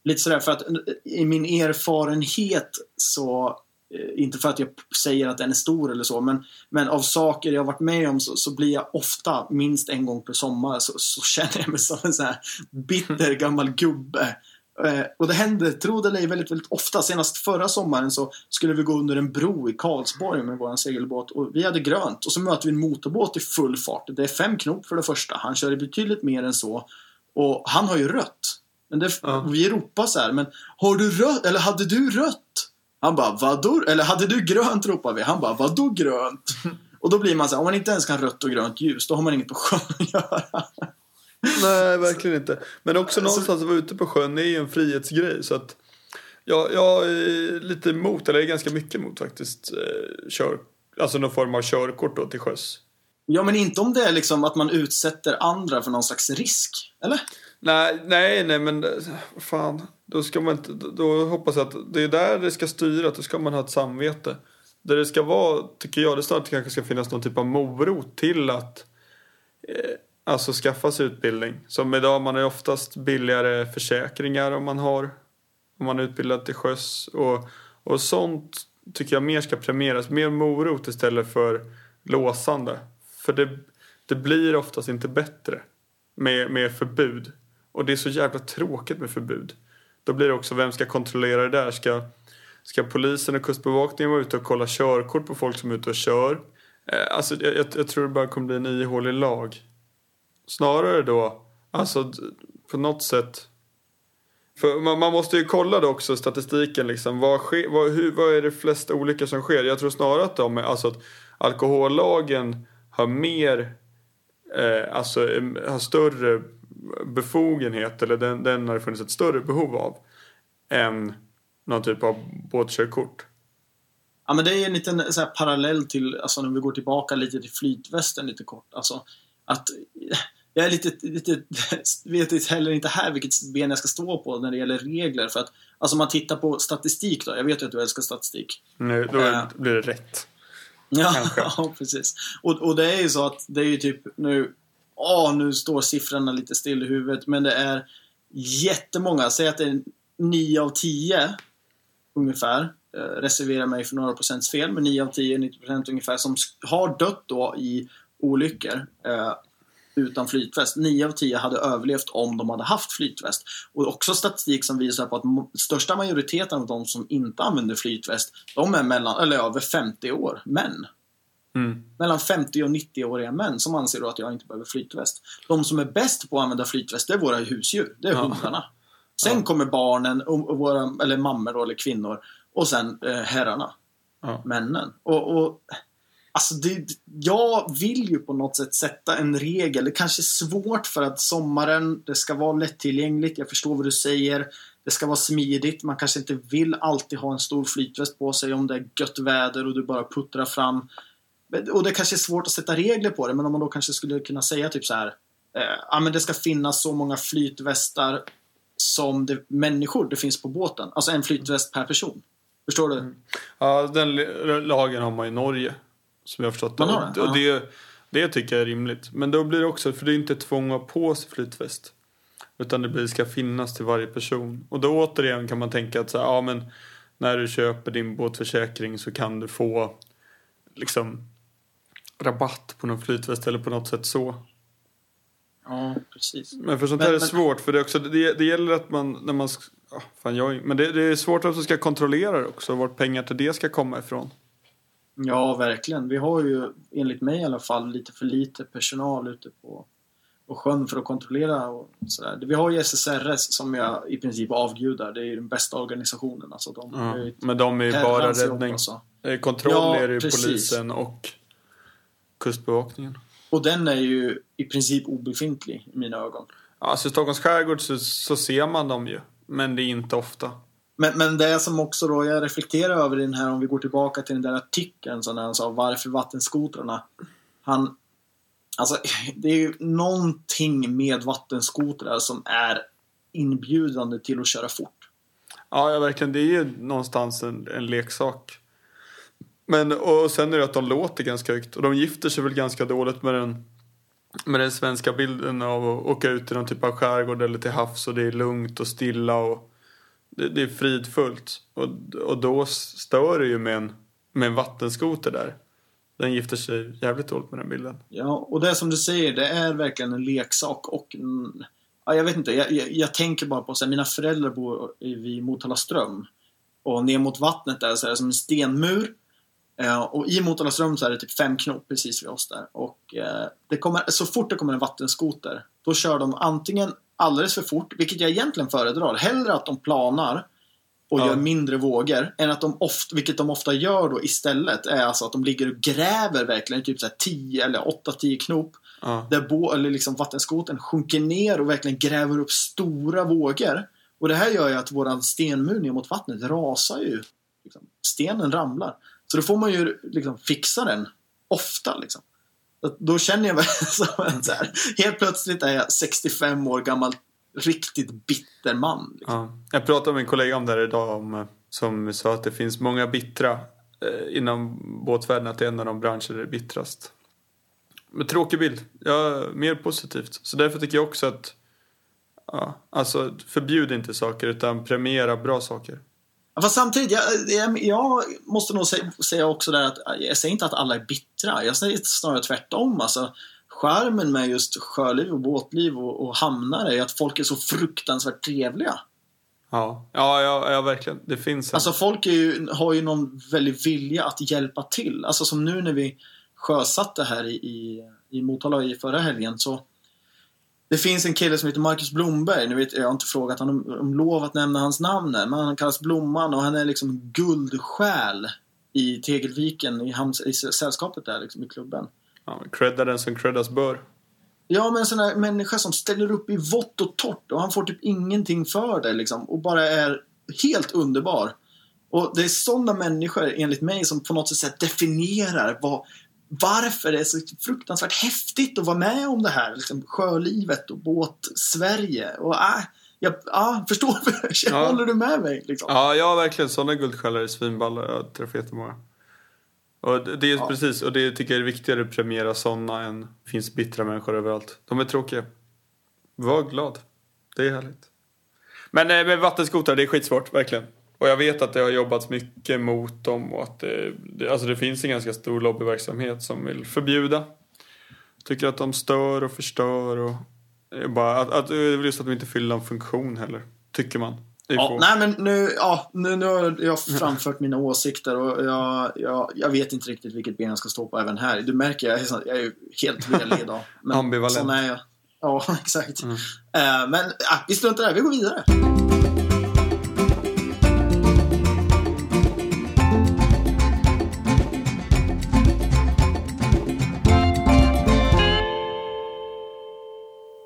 A: Lite sådär för att eh, i min erfarenhet så eh, inte för att jag säger att den är stor eller så, men, men av saker jag varit med om så, så blir jag ofta, minst en gång per sommar, så, så känner jag mig som en sån här bitter gammal gubbe Eh, och det händer, tro det eller ej, väldigt, väldigt ofta. Senast förra sommaren så skulle vi gå under en bro i Karlsborg med vår segelbåt och vi hade grönt och så möter vi en motorbåt i full fart. Det är fem knop för det första. Han kör betydligt mer än så. Och han har ju rött. Men det, ja. vi ropar så här, men har du rött? Eller hade du rött? Han bara, vadå? Eller hade du grönt? ropar vi. Han bara, vadå grönt? Och då blir man så här, om man inte ens kan rött och grönt ljus, då har man inget på sjön att göra.
B: Nej, verkligen inte. Men också alltså, någonstans att vara ute på sjön är ju en frihetsgrej. Så att jag, jag är lite emot, eller är ganska mycket emot faktiskt, eh, kör, alltså någon form av körkort då till sjöss.
A: Ja, men inte om det är liksom att man utsätter andra för någon slags risk, eller?
B: Nej, nej, nej, men eh, fan. Då ska man inte, då hoppas jag att det är där det ska styra, att då ska man ha ett samvete. Där det ska vara, tycker jag, det snart kanske ska finnas någon typ av morot till att eh, Alltså skaffa sig utbildning. Som idag, man har oftast billigare försäkringar om man har om man är utbildad till sjöss. Och, och sånt tycker jag mer ska premieras. Mer morot istället för låsande. För det, det blir oftast inte bättre med, med förbud. Och det är så jävla tråkigt med förbud. Då blir det också, vem ska kontrollera det där? Ska, ska polisen och kustbevakningen vara ute och kolla körkort på folk som är ute och kör? Eh, alltså, jag, jag tror det bara kommer bli en ihålig lag snarare då, alltså på något sätt. För man, man måste ju kolla då också statistiken liksom. Vad, sker, vad, hur, vad är det flest olyckor som sker? Jag tror snarare att de, alltså att alkohollagen har mer, eh, alltså har större befogenhet eller den, den har det funnits ett större behov av än någon typ av båtkörkort.
A: Ja men det är en liten så här, parallell till, alltså när vi går tillbaka lite till flytvästen lite kort. Alltså att jag är lite, lite, vet heller inte här vilket ben jag ska stå på när det gäller regler. För att, alltså om man tittar på statistik då, jag vet ju att du älskar statistik.
B: Nu, då äh, blir det rätt.
A: Ja, ja, precis. Och, och det är ju så att det är ju typ nu, åh, nu står siffrorna lite still i huvudet, men det är jättemånga, säg att det är 9 av 10 ungefär, eh, reserverar mig för några procents fel, men 9 av 10, 90 procent ungefär, som har dött då i olyckor. Eh, utan flytväst. 9 av 10 hade överlevt om de hade haft flytväst. Och också statistik som visar på att största majoriteten av de som inte använder flytväst, de är mellan, eller över 50 år, män. Mm. Mellan 50 och 90-åriga män som anser då att jag inte behöver flytväst. De som är bäst på att använda flytväst, det är våra husdjur. Det är ja. hundarna. Sen ja. kommer barnen, och våra, eller mammor eller kvinnor. Och sen eh, herrarna.
B: Ja.
A: männen. Och, och Alltså det, jag vill ju på något sätt sätta en regel. Det kanske är svårt för att sommaren, det ska vara lättillgängligt. Jag förstår vad du säger. Det ska vara smidigt. Man kanske inte vill alltid ha en stor flytväst på sig om det är gött väder och du bara puttrar fram. Och det kanske är svårt att sätta regler på det, men om man då kanske skulle kunna säga typ så här. Eh, ja, men det ska finnas så många flytvästar som det, människor det finns på båten. Alltså en flytväst per person. Förstår du?
B: Mm. Ja, den lagen har man i Norge. Som jag har förstått
A: Man har det?
B: Och det, det tycker jag är rimligt. Men då blir det också, för det är inte tvång att ha på sig flytväst. Utan det blir, ska finnas till varje person. Och då återigen kan man tänka att så här, ja men när du köper din båtförsäkring så kan du få liksom rabatt på någon flytväst eller på något sätt så.
A: Ja, precis.
B: Men för sånt
A: Men-
B: här är
A: men-
B: svårt för det, är också, det, det gäller att man när man ja, fan jag, men det, det är svårt att man ska kontrollera det också vart pengar till det ska komma ifrån.
A: Ja, verkligen. Vi har ju, enligt mig i alla fall, lite för lite personal ute på, på sjön för att kontrollera och sådär. Vi har ju SSRS som jag i princip avgudar. Det är ju den bästa organisationen. Alltså de ett
B: men de är ju bara räddning. Eh, Kontroll
A: Ja,
B: är ju polisen och kustbevakningen.
A: Och den är ju i princip obefintlig i mina ögon.
B: Alltså i Stockholms skärgård så, så ser man dem ju. Men det är inte ofta.
A: Men, men det som också då jag reflekterar över i den här, om vi går tillbaka till den där artikeln som han sa, varför vattenskotrarna? Han, alltså det är ju någonting med vattenskotrar som är inbjudande till att köra fort.
B: Ja, ja verkligen. Det är ju någonstans en, en leksak. Men och sen är det att de låter ganska högt. Och de gifter sig väl ganska dåligt med den, med den svenska bilden av att åka ut i någon typ av skärgård eller till havs och det är lugnt och stilla och det, det är fridfullt. Och, och då stör det ju med en, med en vattenskoter där. Den gifter sig jävligt dåligt med den bilden.
A: Ja, och det som du säger, det är verkligen en leksak och mm, ja, jag vet inte, jag, jag, jag tänker bara på så här, mina föräldrar bor vid Motala ström och ner mot vattnet där så är det som en stenmur Eh, och i Motala ström så är det typ fem knop precis vid oss där. Och eh, det kommer, så fort det kommer en vattenskoter, då kör de antingen alldeles för fort, vilket jag egentligen föredrar. Hellre att de planar och
B: Ja.
A: gör mindre vågor, än att de ofta, vilket de ofta gör då istället, är alltså att de ligger och gräver verkligen typ så här 10 eller 8-10 knop.
B: Ja.
A: Där bo, eller liksom vattenskoten sjunker ner och verkligen gräver upp stora vågor. Och det här gör ju att våran stenmur ner mot vattnet rasar ju. Liksom. Stenen ramlar. Så då får man ju liksom fixa den ofta. Liksom. Då känner jag mig som en så här, helt plötsligt är jag 65 år gammal, riktigt bitter man. Liksom.
B: Ja. Jag pratade med en kollega om det här idag om, eh, som sa att det finns många bittra eh, inom båtvärlden, att det är en av de branscher där det är bittrast. Men tråkig bild. Ja, mer positivt. Så därför tycker jag också att ja, alltså förbjud inte saker utan premiera bra saker.
A: Fast samtidigt, jag, jag, jag måste nog säga, säga också där att jag säger inte att alla är bittra. Jag säger snarare tvärtom. Alltså, skärmen med just sjöliv och båtliv och, och hamnar är att folk är så fruktansvärt trevliga.
B: Ja, ja, ja, ja verkligen. Det finns en...
A: Alltså folk ju, har ju någon väldig vilja att hjälpa till. Alltså som nu när vi sjösatte här i, i, i Motala i förra helgen så det finns en kille som heter Marcus Blomberg. Nu vet, jag har inte frågat honom om, lov att nämna hans namn här, men han kallas Blomman och han är liksom guldsjäl i Tegelviken, i, hamns, i sällskapet där liksom, i klubben.
B: ja, credda den som creddas bör.
A: Ja, men en sån här människa som ställer upp i vått och torrt och han får typ ingenting för det liksom och bara är helt underbar. Och det är sådana människor, enligt mig, som på något sätt definierar vad, varför det är så fruktansvärt häftigt att vara med om det här. Liksom, sjölivet och båt-Sverige. Och äh, jag äh, förstår?
B: Ja.
A: Håller du med mig? Liksom?
B: Ja, ja verkligen. Sådana guldstjärnor är svinballa. Jag har träffat jättemånga. Och det är
A: Ja.
B: precis, och det tycker jag är viktigare att premiera sådana än finns bittra människor överallt. De är tråkiga. Var glad. Det är härligt. Men eh, med vattenskotrar, det är skitsvårt, verkligen. Och jag vet att det har jobbats mycket mot dem och att det, det, alltså det finns en ganska stor lobbyverksamhet som vill förbjuda. Tycker att de stör och förstör och bara att, att, just att de inte fyller någon funktion heller. Tycker man. Det är
A: Ja, nej men nu, ja, nu, nu har jag framfört mina åsikter och jag, jag, jag vet inte riktigt vilket ben jag ska stå på även här. Du märker, jag är, jag är ju helt velig idag.
B: Ambivalent.
A: Sån är jag. Ja, exakt.
B: Mm.
A: Eh, men äh, vi struntar det, här. vi går vidare.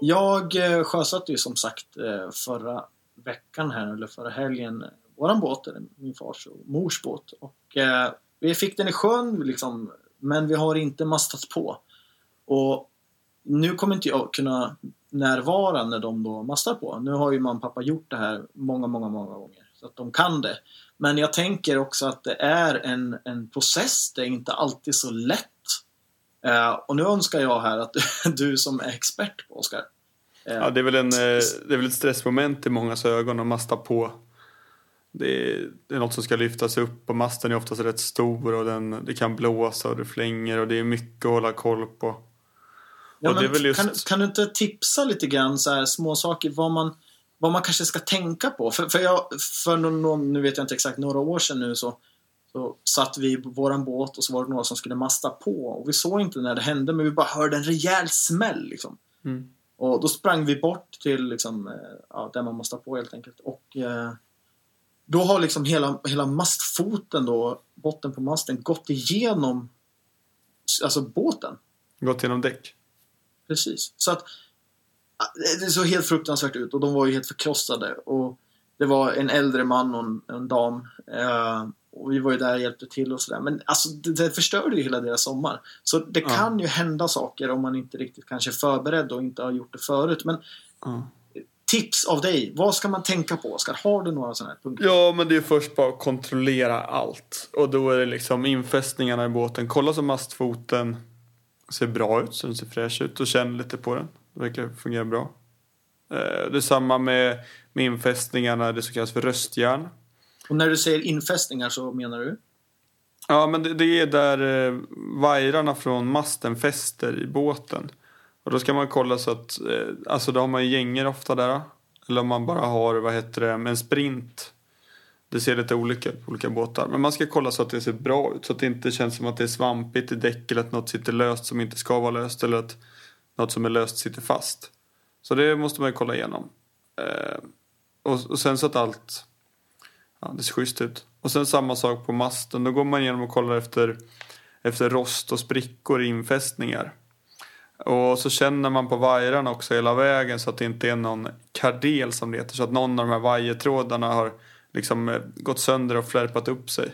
A: Jag eh, sjösatte ju som sagt eh, förra veckan här, eller förra helgen, våran båt, eller min fars och mors båt. Och eh, vi fick den i sjön liksom, men vi har inte mastat på. Och nu kommer inte jag kunna närvara när de då mastar på. Nu har ju mamma och pappa gjort det här många, många, många gånger. Så att de kan det. Men jag tänker också att det är en, en process. Det är inte alltid så lätt. Eh, och nu önskar jag här att du som är expert på Oskar.
B: Ja, det är, väl en, eh, det är väl ett stressmoment i mångas ögon att masta på. Det är, det är något som ska lyftas upp och masten är oftast rätt stor och den, det kan blåsa och det flänger och det är mycket att hålla koll på.
A: Ja, just... kan, kan, du inte tipsa lite grann så här, små saker vad man, vad man kanske ska tänka på? För, för, jag, för någon, nu vet jag inte exakt, några år sedan nu så, så satt vi på våran båt och så var det några som skulle masta på och vi såg inte när det hände men vi bara hörde en rejäl smäll liksom. Mm. Och då sprang vi bort till liksom, eh, ja, där man mastar på helt enkelt och eh, då har liksom hela, hela mastfoten då, botten på masten, gått igenom alltså båten.
B: Gått genom däck?
A: Precis. Så att det såg helt fruktansvärt ut och de var ju helt förkrossade. Och det var en äldre man och en, en dam. Eh, och vi var ju där och hjälpte till och sådär. Men alltså det, det förstörde ju hela deras sommar. Så det ja. kan ju hända saker om man inte riktigt kanske är förberedd och inte har gjort det förut. Men ja. Tips av dig. Vad ska man tänka på Oskar? Har du några sådana här punkter?
B: Ja, men det är först bara att kontrollera allt. Och då är det liksom infästningarna i båten. Kolla så mastfoten ser bra ut, så den ser fräsch ut och känn lite på den. Det verkar fungera bra. Eh, det är samma med, med infästningarna, det som kallas för röstjärn.
A: Och när du säger infästningar så menar du?
B: Ja, men det, det är där eh, vajrarna från masten fäster i båten. Och då ska man kolla så att, eh, alltså då har man ju gänger ofta där. Eller om man bara har, vad heter det, en sprint. Det ser lite olika ut på olika båtar. Men man ska kolla så att det ser bra ut. Så att det inte känns som att det är svampigt i däck eller att något sitter löst som inte ska vara löst. Eller att något som är löst sitter fast. Så det måste man ju kolla igenom. Eh, och, och, sen så att allt ja, det ser schysst ut. Och sen samma sak på masten. Då går man igenom och kollar efter, efter rost och sprickor i infästningar. Och så känner man på vajrarna också hela vägen så att det inte är någon kardel som det heter. Så att någon av de här vajertrådarna har liksom eh, gått sönder och flärpat upp sig.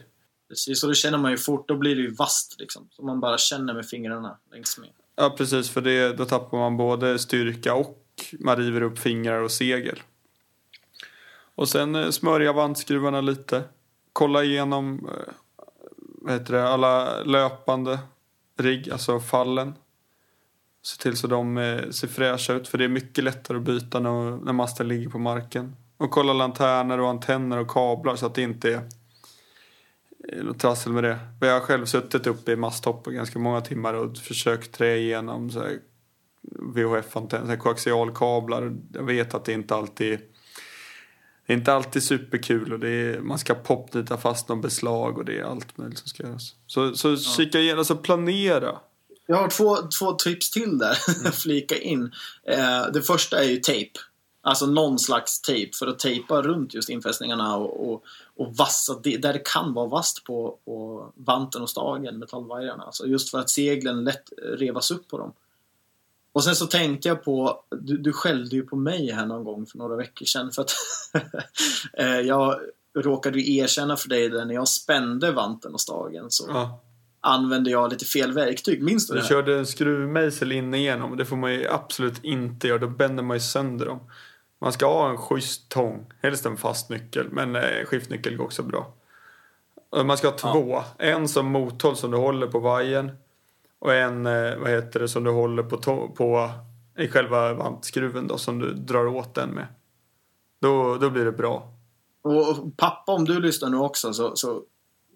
A: Precis, och det känner man ju fort. Då blir det ju vasst liksom. Så man bara känner med fingrarna längs med.
B: Ja, precis. För det, då tappar man både styrka och man river upp fingrar och segel. Och sen eh, smörja vantskruvarna lite. Kolla igenom eh, vad heter det, alla löpande rigg, alltså fallen. Se till så de eh, ser fräscha ut för det är mycket lättare att byta när, när masten ligger på marken. Och kolla lanterner och antenner och kablar så att det inte är något trassel med det. Jag har själv suttit uppe i masthopp ganska många timmar och försökt trä igenom VHF-antenner, koaxialkablar. Jag vet att det inte alltid det är inte alltid superkul och det är, man ska popnita fast någon beslag och det är allt möjligt som ska göras. Så, så ja. kika igenom, alltså planera.
A: Jag har två, två tips till där, mm. flika in. Eh, det första är ju tejp. Alltså någon slags tejp för att tejpa runt just infästningarna och, och, och vassa det, där det kan vara vasst på, på vanten och stagen, metallvajrarna. Alltså just för att seglen lätt revas upp på dem. Och sen så tänkte jag på, du, du skällde ju på mig här någon gång för några veckor sedan för att eh, jag råkade ju erkänna för dig där när jag spände vanten och stagen så ja. använde jag lite fel verktyg. Minns du
B: det?
A: Du
B: körde en skruvmejsel in igenom. Det får man ju absolut inte göra. Då bänder man ju sönder dem. Man ska ha en schysst tång, helst en fast nyckel, men eh, skiftnyckel går också bra. Man ska ha två. Ja. En som mothåll som du håller på vajern och en eh, vad heter det, som du håller på, på i själva vantskruven då, som du drar åt den med. Då, då blir det bra.
A: Och pappa, om du lyssnar nu också så, så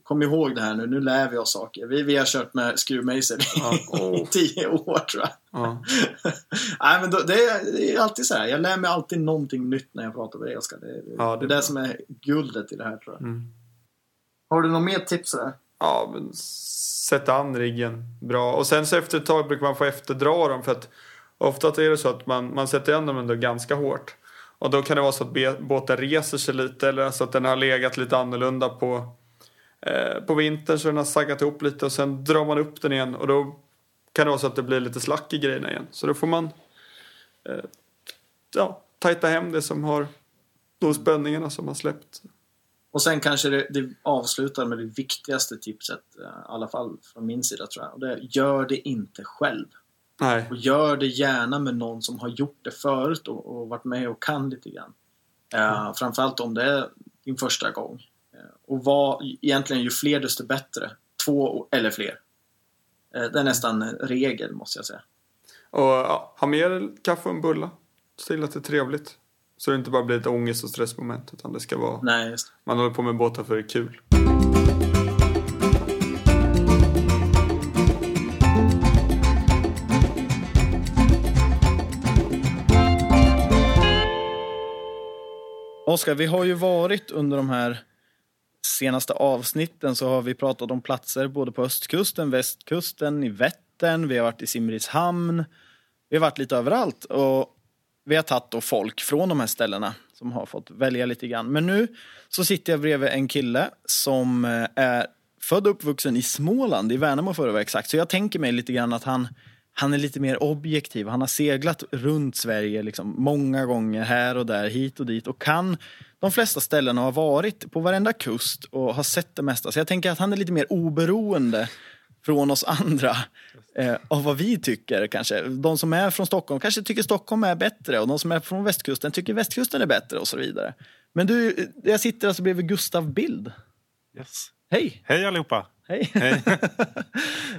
A: kom ihåg det här nu, nu lär vi oss saker. Vi, vi har kört med skruvmejsel ja, oh. i tio år tror jag. Ja. Nej, men då, det, är, det, är, alltid så här, jag lär mig alltid någonting nytt när jag pratar med dig Oskar. Det, ja, det, är det som är guldet i det här tror jag. Mm. Har du något mer tips där?
B: Ja, men sätta an riggen bra. Och sen så efter ett tag brukar man få efterdra dem för att ofta är det så att man, man sätter an dem ändå ganska hårt. Och då kan det vara så att båten reser sig lite eller så att den har legat lite annorlunda på Eh, på vintern så den har saggat ihop lite och sen drar man upp den igen och då kan det vara så att det blir lite slack i grejerna igen. Så då får man eh, ja, tajta hem det som har de spänningarna som har släppt.
A: Och sen kanske det, det avslutar med det viktigaste tipset, eh, i alla fall från min sida tror jag. Och det är, gör det inte själv.
B: Nej.
A: Och gör det gärna med någon som har gjort det förut och, och varit med och kan lite grann. Uh, framförallt om det är din första gång. Uh, och var, egentligen ju fler desto bättre. Två eller fler. Uh, det är nästan regel måste jag säga.
B: Och ha med kaffe och en bulla. Se till att det är trevligt. Så det inte bara blir ett ångest och stressmoment utan det ska vara...
A: Nej, just.
B: Man håller på med båtar för det är kul.
A: Oskar, vi har ju varit under de här senaste avsnitten så har vi pratat om platser både på östkusten, västkusten, i Vättern, vi har varit i Simrishamn. Vi har varit lite överallt och vi har tagit då folk från de här ställena som har fått välja lite grann. Men nu så sitter jag bredvid en kille som eh, är född och uppvuxen i Småland, i Värnamo för att vara exakt. Så jag tänker mig lite grann att han, han är lite mer objektiv. Han har seglat runt Sverige liksom många gånger här och där, hit och dit och kan de flesta ställena har varit på varenda kust och har sett det mesta. Så jag tänker att han är lite mer oberoende från oss andra eh, av vad vi tycker kanske. De som är från Stockholm kanske tycker Stockholm är bättre och de som är från västkusten tycker västkusten är bättre och så vidare. Men du, jag sitter alltså bredvid Gustav Bild.
K: Yes.
A: Hej!
K: Hej allihopa!
A: Hej!
K: Hej.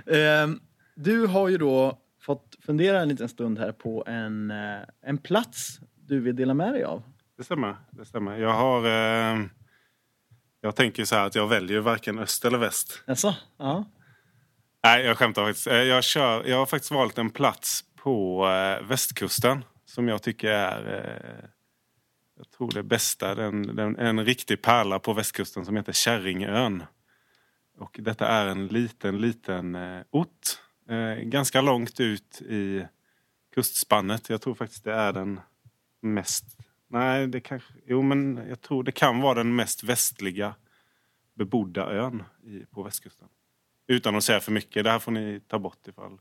A: Eh, du har ju då fått fundera en liten stund här på en, eh, en plats du vill dela med dig av.
K: Det stämmer. Det stämmer. Jag har... Eh, jag tänker så här att jag väljer varken öst eller väst.
A: Jaså? Ja.
K: Nej, jag skämtar faktiskt. Eh, jag, kör, jag har faktiskt valt en plats på eh, västkusten som jag tycker är... Eh, jag tror det bästa. Den, den, en riktig pärla på västkusten som heter Kärringön. Och detta är en liten, liten eh, ort. Eh, ganska långt ut i kustspannet. Jag tror faktiskt det är den mest... Nej, det kanske... Jo, men jag tror det kan vara den mest västliga bebodda ön i, på västkusten. Utan att säga för mycket. Det här får ni ta bort ifall...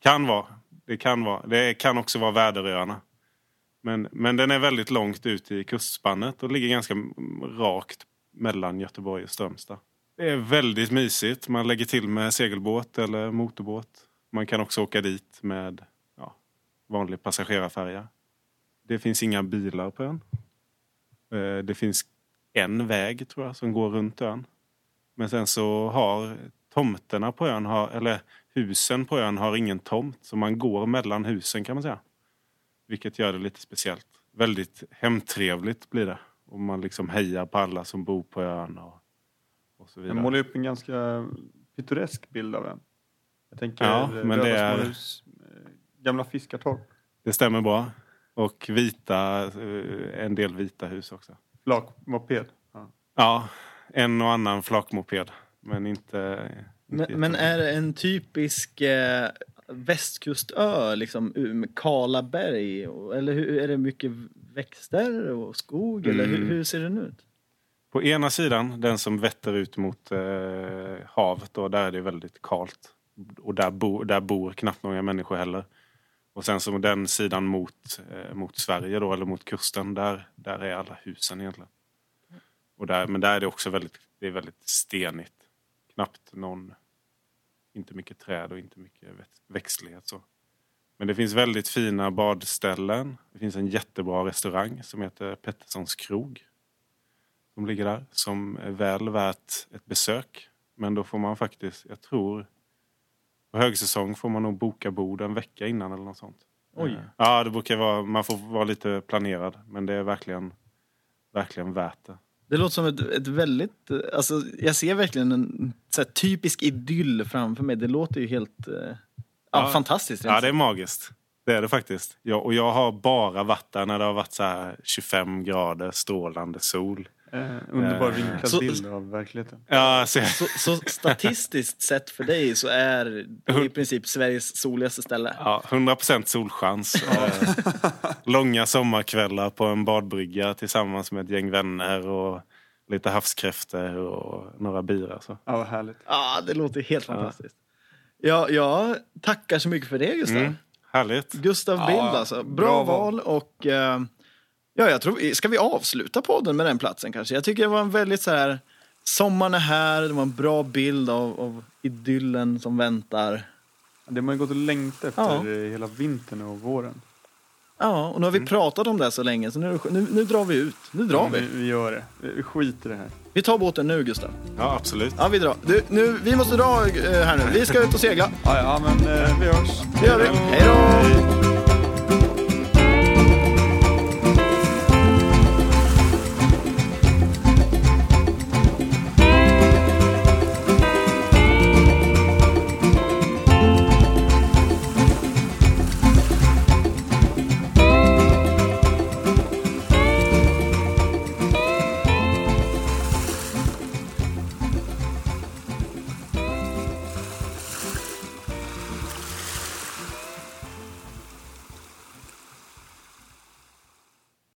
K: Kan vara. Det kan vara. Det kan också vara Väderöarna. Men, men den är väldigt långt ut i kustspannet och ligger ganska rakt mellan Göteborg och Strömstad. Det är väldigt mysigt. Man lägger till med segelbåt eller motorbåt. Man kan också åka dit med ja, vanlig passagerarfärja. Det finns inga bilar på ön. Eh, det finns en väg tror jag som går runt ön. Men sen så har tomterna på ön, har, eller husen på ön har ingen tomt. Så man går mellan husen kan man säga. Vilket gör det lite speciellt. Väldigt hemtrevligt blir det. Och man liksom hejar på alla som bor på ön och, och så vidare.
B: målar upp en ganska pittoresk bild av en. Jag tänker
K: Ja,
B: eh,
K: men det är-
B: småhus, eh, gamla fiskartorp.
K: Det stämmer bra. Och vita, eh, en del vita hus också.
B: Flakmoped. Ja.
K: Ja, en och annan flakmoped. Men inte... inte
A: Men, men är det en typisk eh, västkustö, liksom kala berg? Eller hur, är det mycket växter och skog? Eller hur,
K: Mm.
A: hur ser den ut?
K: På ena sidan, den som vetter ut mot eh, havet, då, där är det väldigt kalt. Och där, bo, där bor knappt några människor heller. Och sen som den sidan mot, eh, mot Sverige då, eller mot kusten, där, där är alla husen egentligen. Och där, men där är det också väldigt, det är väldigt stenigt. Knappt någon, inte mycket träd och inte mycket väx- växtlighet så. Men det finns väldigt fina badställen. Det finns en jättebra restaurang som heter Petterssons krog som ligger där som är väl värt ett besök. Men då får man faktiskt, jag tror, på högsäsong får man nog boka bord en vecka innan eller något sånt.
A: Oj.
K: Eh, Ja, det brukar vara, man får vara lite planerad. Men det är verkligen, verkligen värt det.
A: Det låter som ett, ett väldigt... Alltså, jag ser verkligen en här, typisk idyll framför mig. Det låter ju helt... Eh, ja,
K: Ja.
A: fantastiskt.
K: Ja, det är magiskt. Det är det faktiskt. Ja, och jag har bara varit där när det har varit så här 25 grader, strålande sol.
B: Eh, underbar
K: Eh,
B: vinklad
A: så-
B: bild av verkligheten.
K: Ja, så,
A: Så, så statistiskt sett för dig så är det i princip Sveriges soligaste ställe.
K: Ja, 100% solchans. Eh, Långa sommarkvällar på en badbrygga tillsammans med ett gäng vänner och lite havskräftor och några bira. Så.
B: Ja, vad härligt.
A: Ja, det låter helt fantastiskt. Ja, jag tackar så mycket för det Gustav.
K: Mm. Härligt.
A: Gustav Bild
B: ja.
A: alltså. Bra,
B: Bra
A: val och eh, ja, jag tror, ska vi avsluta podden med den platsen kanske? Jag tycker det var en väldigt så här, sommaren är här, det var en bra bild av, av idyllen som väntar.
B: Det har man ju gått och längtat efter
A: Ja.
B: hela vintern och våren.
A: Ja, och nu har vi pratat om det så länge så nu, nu, nu drar vi ut. Nu drar
B: Ja,
A: vi.
B: Vi gör det. Vi skiter det här.
A: Vi tar båten nu Gustav.
K: Ja, absolut.
A: Ja, vi drar. Du, nu, vi måste dra eh, här nu. Vi ska ut och segla.
B: Ja, ja men eh, vi hörs.
A: Det gör vi. Hej då!